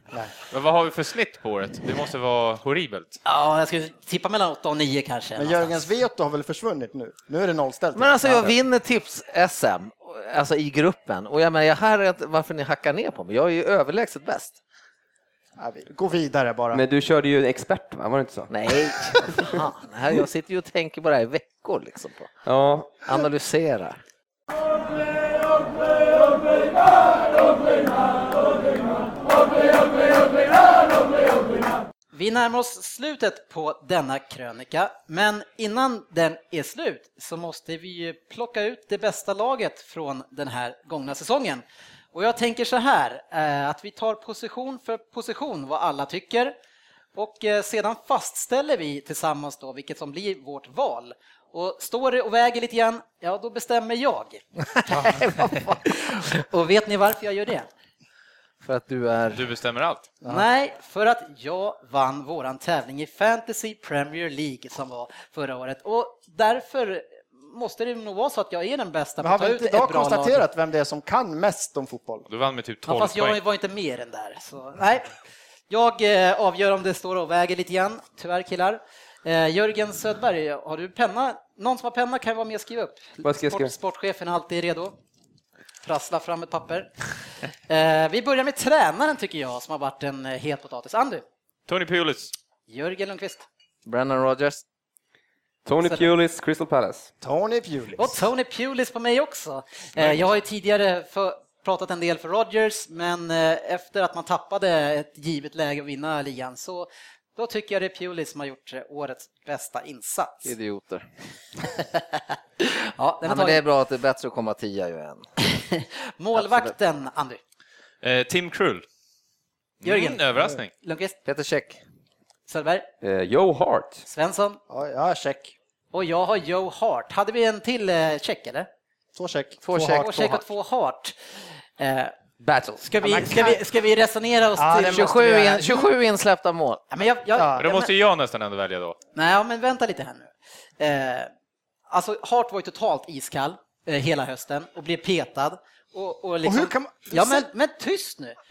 Men vad har vi för snitt på året? Det måste vara horribelt. Ja, jag skulle tippa mellan 8 och 9 kanske. Men Jörgens veto har väl försvunnit nu? Nu är det nollställt. Men alltså jag vinner tips-SM, alltså i gruppen. Och jag menar, jag här varför ni hackar ner på mig. Jag är ju överlägset bäst. Ja, vi- Gå vidare bara. Men du körde ju expert, va? var det inte så? Nej, fan. Här, jag sitter ju och tänker på det här i veckor. Liksom, på. Ja, Analyserar. Vi närmar oss slutet på denna krönika, men innan den är slut så måste vi ju plocka ut det bästa laget från den här gångna säsongen. Och jag tänker så här, eh, att vi tar position för position vad alla tycker och eh, sedan fastställer vi tillsammans då vilket som blir vårt val. Och står det och väger lite grann, ja då bestämmer jag. och vet ni varför jag gör det? För att du är... Du bestämmer allt. Nej, för att jag vann våran tävling i Fantasy Premier League som var förra året och därför måste det nog vara så att jag är den bästa Men på har att ta vi ut inte ett idag bra lag. konstaterat vem det är som kan mest om fotboll? Du vann med typ 12 Ja, fast jag poäng. var inte mer än där. Så, nej. Jag eh, avgör om det står och väger lite grann, tyvärr killar. Eh, Jörgen Södberg, har du penna? Någon som har penna kan vara med och skriva upp. Vad ska jag skriva? sportchefen är alltid redo. Prassla fram ett papper. Eh, vi börjar med tränaren tycker jag, som har varit en eh, het potatis. Andy, Tony Pulis. Jörgen Lundqvist Brennan Rogers. Tony Pulis, Crystal Palace. Tony Pulis. och Tony Pulis på mig också. Eh, jag har ju tidigare för, pratat en del för Rodgers, men eh, efter att man tappade ett givet läge att vinna ligan så då tycker jag det är Pulis som har gjort eh, årets bästa insats. Idioter. Ja, den Ja, har men det är bra att det är bättre att komma tia ju än. Målvakten, Andy. Eh, Tim Krull. Jörgen. Mm, överraskning. Lundqvist. Peter Käck. Söderberg. Eh, Joe Hart. Svensson. Ja, ja, check. Och jag har Joe Hart. Hade vi en till eh, check eller? Två check. Två check. Två check och två Hart. Eh, Battle. ska, vi, ska, vi, ska vi resonera oss Ja, till... det måste 27, vi göra. in, 27 insläppta mål. Ja, men jag, jag, Ja, Då måste ju jag nästan ändå välja då. Nej, men vänta lite här nu. Eh, alltså, Hart var ju totalt iskall eh, hela hösten och blev petad. Och, och, liksom, hur kan man- Ja, men, men tyst nu!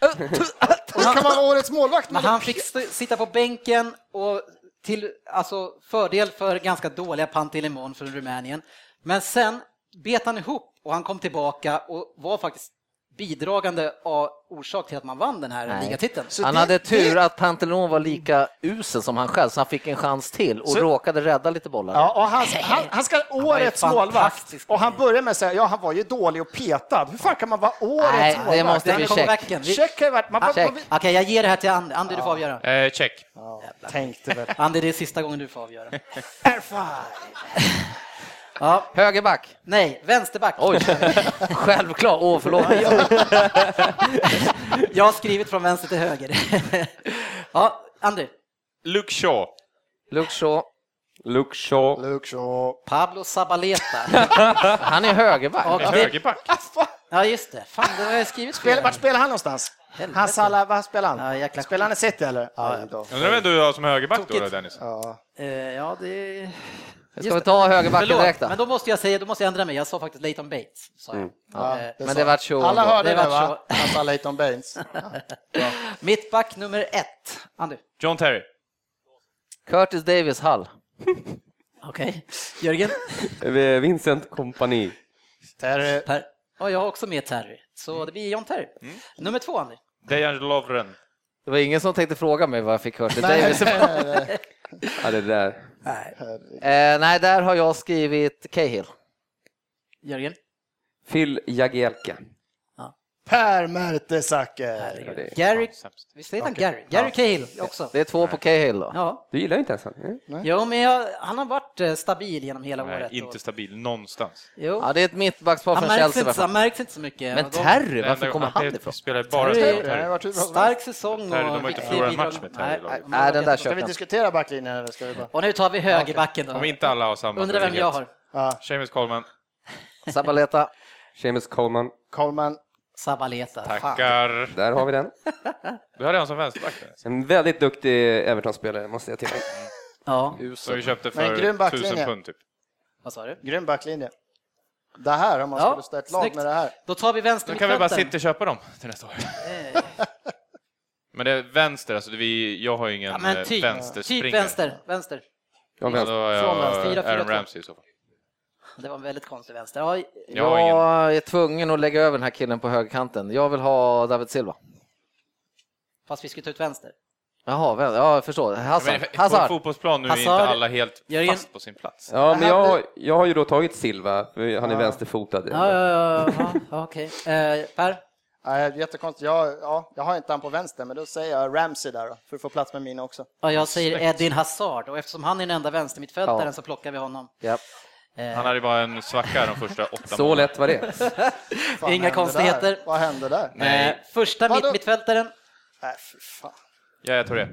Hur kan man vara årets målvakt? Men han fick sitta på bänken och till alltså, fördel för ganska dåliga Pantilimon från Rumänien. Men sen bet han ihop och han kom tillbaka och var faktiskt bidragande av orsak till att man vann den här Nej. ligatiteln. Han det- hade tur det- att Pantelon var lika usel som han själv, så han fick en chans till och Så- råkade rädda lite bollar. Ja, och han, han, han ska årets målvakt och han börjar med att säga ja, han var ju dålig och petad. Hur fan kan man vara årets Nej, det målvakt? måste vi kommer checka. verkligen. Vi- Check. Man, man, Check. man, Okej, jag ger det här till Andy. Andy, du får avgöra. Eh, check. ja, tänkte väl. Andy, det är sista gången du får avgöra. Air five. Ja, Högerback. nej, vänsterback. Oj, självklart. Åh, förlåt. Jag har skrivit från vänster till höger. Ja, Andy. Luke Shaw. Luke Shaw. Luke Shaw. Luke Shaw. Pablo Zabaleta. Han är högerback. Och det, högerback. ja, just det. Fan, det har jag skrivit. Spel, vart spelar han någonstans? Helvete. Han Salah, vad spelar han? Ja, jäkla spelar han i City eller? Ja, då. Undrar vem du har som högerback då. Dennis? Ja. Eh, Ja, det... Ska vi ta högerbacken direkt då? men då måste jag säga, då måste jag ändra mig. Jag sa faktiskt Leighton Bates. Sa jag. Ja, Eh, det Men sa det vart Shaw. Alla hörde Det det, va? Han sa Leighton Baines. Mittback nummer ett. Andy. John Terry. Curtis Davis, Hall. Okej. Jörgen? Eh, Vincent Kompani. Terry. Per. Ja, jag har också med Terry. Så det blir John Terry. Nummer två, Andy. Dejan Lovren. Det var ingen som tänkte fråga mig vad jag fick Curtis Davis. Ja, det där. Eh, nej, där har jag skrivit Cahill. Jörgen? Phil Jagielka. Per Mertesacker. Gary, visst heter han Gary? Gary Cahill också. Det är två på Cahill då. Ja. Du gillar inte ens han? Mm. Jo, men jag, han har varit eh, stabil genom hela Nej, året. inte stabil någonstans. Jo. Ja, det är ett mittbackspar från Chelsea. inte, han märks inte så mycket. Men Terry, varför kommer han ifrån? spelar bara Terry- Stark säsong och Terry, de har inte förlorat en match med Terry Nej, den där Ska vi diskutera backlinjen eller ska vi bara... Och nu tar vi högerbacken då. Om inte alla har samma Undrar vem jag har. Seamus Coleman. Sabaleta. Seamus Coleman. Coleman. Sabaleta. Fan. Tackar. Där har vi den. Du hade han som vänsterback. En väldigt duktig Everton-spelare, måste jag tillägga. Ja, Som vi köpte för tusen pund typ. vad sa du? Grym backlinje. Det här, om man Ja, skulle stå ett lag snyggt. med det här. Då tar vi Då kan vi bara sitta och köpa dem till nästa år. Eh, Men det är vänster, alltså vi, jag har ju ingen Ja, eh, men typ, vänsterspringare. typ vänster. vänster. Ja, vänster. Från jag vänster. Aaron. Ramsey i så fall. Det var en väldigt konstig vänster. Ja, Jag. Jag är tvungen att lägga över den här killen på högerkanten. Jag vill ha David Silva. fast vi skulle ta ut vänster. Jaha, väl, ja, jag förstår. Hazard. Men på Hazard. fotbollsplan nu är inte Hazard. alla helt fast på sin plats. Ja, men jag, har- jag har ju då tagit Silva, han är vänsterfotad. Ja, ja, ja, ja, ja okej. Eh, per? Nej, jättekonstigt. Jag, ja, jag har inte han på vänster, men då säger jag Ramsey där då, för att få plats med mina också. Ja, jag säger Edin Hazard och eftersom han är den enda vänstermittfältaren Ja. så plockar vi honom. Japp. Eh, Han hade ju bara en svacka de första åtta Så lätt var det. Fan Inga konstigheter. Där? Vad hände där? Nej. eh, första Vadå? mitt, mittfältaren. Nej, fy fan. Ja, jag tror det.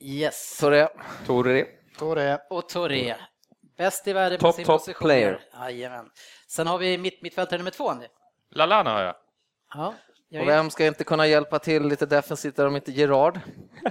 Yes. Torre. Torre. Torre. Och Touré. Bäst i världen på sin top position. player. Jajamän. Sen har vi mitt, mittfältare nummer två, Andy. Lalana har jag. Ja. Och Jörgen. vem ska inte kunna hjälpa till lite defensivt där om inte Gerard?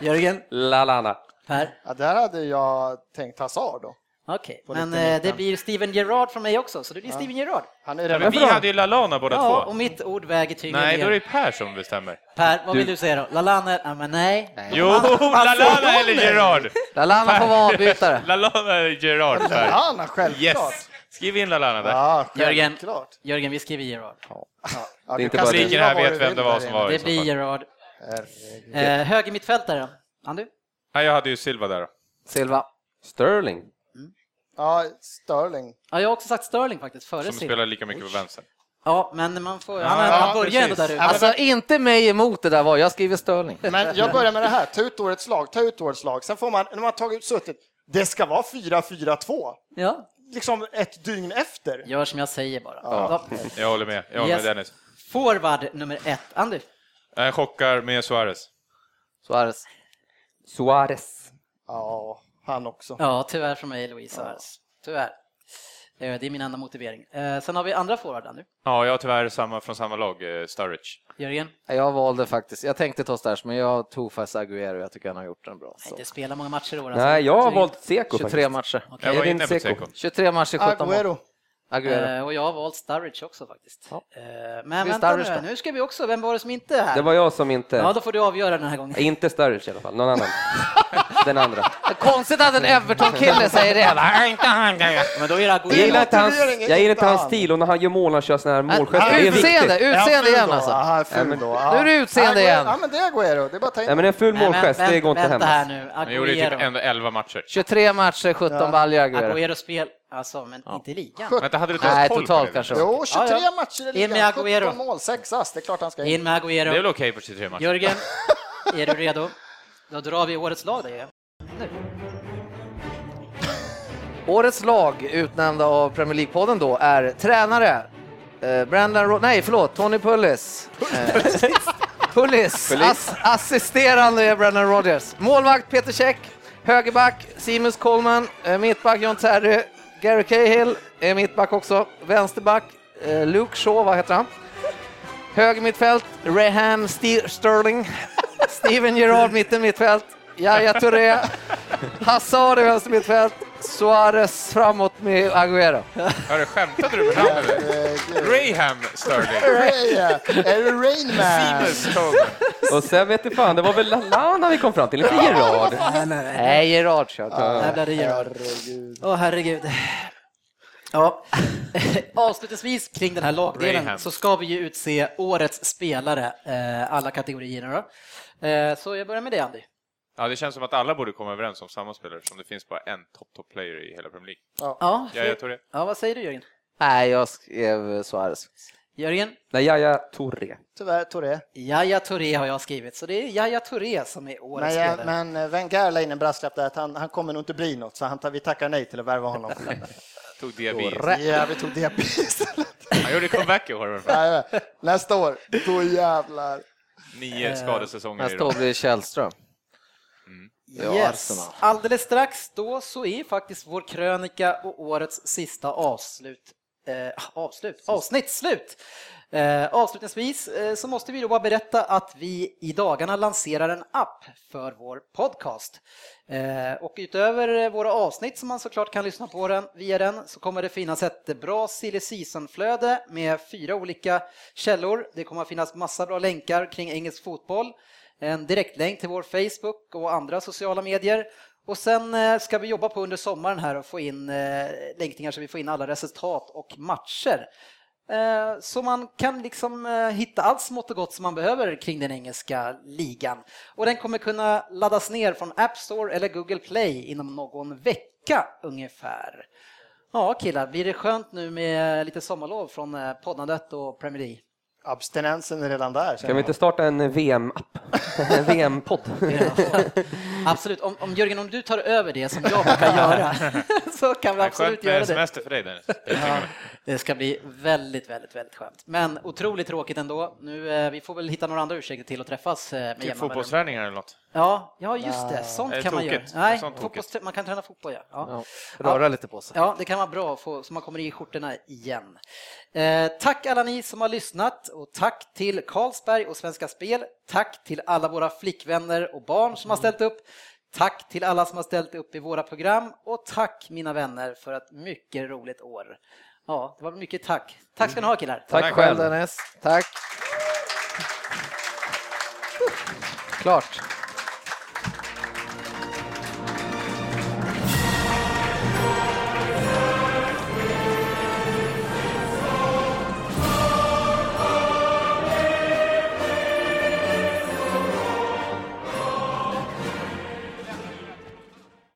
Jörgen. Lalana. Per. Ja, där hade jag tänkt Hazard då. Okej, På men eh, det blir Steven Gerrard från mig också, så det blir Steven Gerrard. Han är Ja, men vi hade ju Lalana båda Ja, två. och mitt ord väger tyngre Nej, då är det er. Per som bestämmer. Per, vad vill du säga då? Lalana? Ja, men nej. Jo, Lalana eller Gerard? Lalana får vara avbytare. Lalana eller Gerard, Per? Lalana, självklart. Yes! Skriv in Lalana där. Ja, Jörgen. Jörgen, vi skriver Gerard. Ja, Det är du inte bara Publiken här vet du vem det var som var i Det blir. Herregud. Eh, högermittfältare, Andy? Ja, jag hade ju Silva där. Silva. Sterling. Ja, Sterling. Ja, jag har också sagt Sterling faktiskt, före Som Silva. spelar lika mycket på vänster. Ja, men man får, Ja, han, ja, han börjar ändå där ute. Alltså inte mig emot det där var, jag skriver Sterling. Men jag börjar med det här, ta ut årets lag, ta ut årets lag. Sen får man, när man tagit ut suttit, det ska vara 4-4-2. Ja, Liksom ett dygn efter. gör som jag säger bara. Ja. Ja. Jag håller med. Jag håller Yes. med Dennis. Forward nummer ett, Andy? Jag chockar med Suarez. Suarez. Suarez. Ja, han också. Ja, tyvärr från mig, Louise Suarez. Tyvärr. Eh, Det är min enda motivering. Eh, Sen har vi andra forward, Andy. Ja, jag har tyvärr samma, från samma lag, eh, Sturridge. Jörgen? Jag valde faktiskt, jag tänkte ta Stars, men jag tog faktiskt Agüero, jag tycker han har gjort den bra. Nej, Så. det spelar många matcher i år. alltså. Nej, jag har valt Seko 23 faktiskt. matcher. Okej. Jag var inne på. Seko. 23 matcher, 17 mål. Agüero. Agüero. Eh, Och jag har valt Sturridge också faktiskt. Ja. Eh, Men vänta Sturridge nu, då? nu ska vi också, vem var det som inte är här? Det var jag som inte... Ja, då får du avgöra den här gången. Inte Sturridge i alla fall, någon annan. Den andra. Konstigt att en Everton-kille säger det. Va? Inte han. Men då är det Jag gillar inte hans, jag gillar inte hans han. stil och när han gör mål, han kör såna här målgester. Utseende, utseende igen då? alltså. Ja. Ja. Nu är det utseende igen. Ja, men det är Agüero. Det är bara att ta in Nej men en ful men målgest, det vänta- går inte Vänta hem. här nu, Han gjorde typ Agüero. ändå 11 matcher. 23 matcher, 17 Ja. baljor. Agüero spel, alltså, men inte i ligan. Vänta, hade du Nej, tagit koll totalt kanske. Jo, 23 Ja, ja. matcher i In med ligan, Agüero. 17 mål, 6 ass. Det är klart han ska in. In med Det är väl okej på 23 matcher? Jörgen, är du redo? Då drar vi årets lag där. Nu. Årets lag utnämnda av Premier League-podden då är tränare eh, Brandon Ro- nej förlåt, Tony Pullis. Eh, Pullis, ass assisterande är Brandon Rodgers. Målvakt Peter Käck, högerback Seamus Coleman, eh, mittback John Terry, Gary Cahill är mittback också, vänsterback eh, Luke Shaw, vad heter han? Höger mittfält Rehan St Sterling, Steven Gerrard mitten mittfält, Yahya Touré, Hazard i vänster mittfält, Suarez framåt med Agüero. Hörru, skämtade du med namnet? Graham Sterling. Ray, Är det Rain Man? Seamus Coleman. Och sen vet du fan, det var väl Lallana vi kom fram till, inte Gerard. Nej, nej, nej. Nej, Gerard körde. Där blev det Gerard. Åh herregud. Ja, avslutningsvis kring den här lagdelen Graham. så ska vi ju utse årets spelare, eh, alla kategorier då. Eh, Så jag börjar med det Andy. Ja, det känns som att alla borde komma överens om samma spelare, som det finns bara en top top player i hela Premier League. Ja, Ja, jag tror det. ja vad säger du Jörgen? Nej, jag skrev Suarez. Jörgen? Nej, Jaja Touré. Tyvärr Touré. Yahya Touré har jag skrivit, så det är Yahya Touré som är årets Men, jag- spelare. men Wenger la in en brasklapp där att han, han kommer nog inte bli något, så han, tar- vi tackar nej till att värva honom. Tog Diaby. Ja, vi tog det Han gjorde comeback i år. Nej, Nästa år, då jävlar. Nio skadesäsonger Nästa år blir det Källström. Ja, Yes. Alldeles strax då så är faktiskt vår krönika och årets sista avslut, eh, avslut, avsnitt slut. Eh, avslutningsvis eh, så måste vi då bara berätta att vi i dagarna lanserar en app för vår podcast. Eh, och utöver våra avsnitt som man såklart kan lyssna på den, via den så kommer det finnas ett bra silly season-flöde med fyra olika källor. Det kommer att finnas massa bra länkar kring engelsk fotboll en direktlänk till vår Facebook och andra sociala medier. Och sen eh, ska vi jobba på under sommaren här och få in eh, länkningar så vi får in alla resultat och matcher. Eh, så man kan liksom hitta allt smått och gott som man behöver kring den engelska ligan. Och den kommer kunna laddas ner från App Store eller Google Play inom någon vecka ungefär. Ja killar, blir det skönt nu med lite sommarlov från poddandet och Premier League? Abstinensen är redan där. Kan vi inte starta en VM-app? En VM-podd? Absolut, om, om Jörgen, om du tar över det som jag brukar göra så kan vi Det är absolut skönt göra med det. semester för dig Dennis. Ja, det ska bli väldigt, väldigt, väldigt skönt. Men otroligt tråkigt ändå. Nu, eh, vi får väl hitta några andra ursäkter till att träffas eh, med Typ fotbollsträningar eller något. Ja, ja, just det. Nej. Sånt det kan man göra. Nej, fotbolls- man kan träna fotboll, ja. ja. röra lite på sig. Ja, det kan vara bra att få, så man kommer i skjortorna igen. Eh, tack alla ni som har lyssnat och tack till Carlsberg och Svenska Spel. Tack till alla våra flickvänner och barn som har ställt upp. Tack till alla som har ställt upp i våra program och tack mina vänner för ett mycket roligt år. Ja, det var mycket tack. Tack ska ni ha killar. Tack, själv Dennis. Tack. Klart.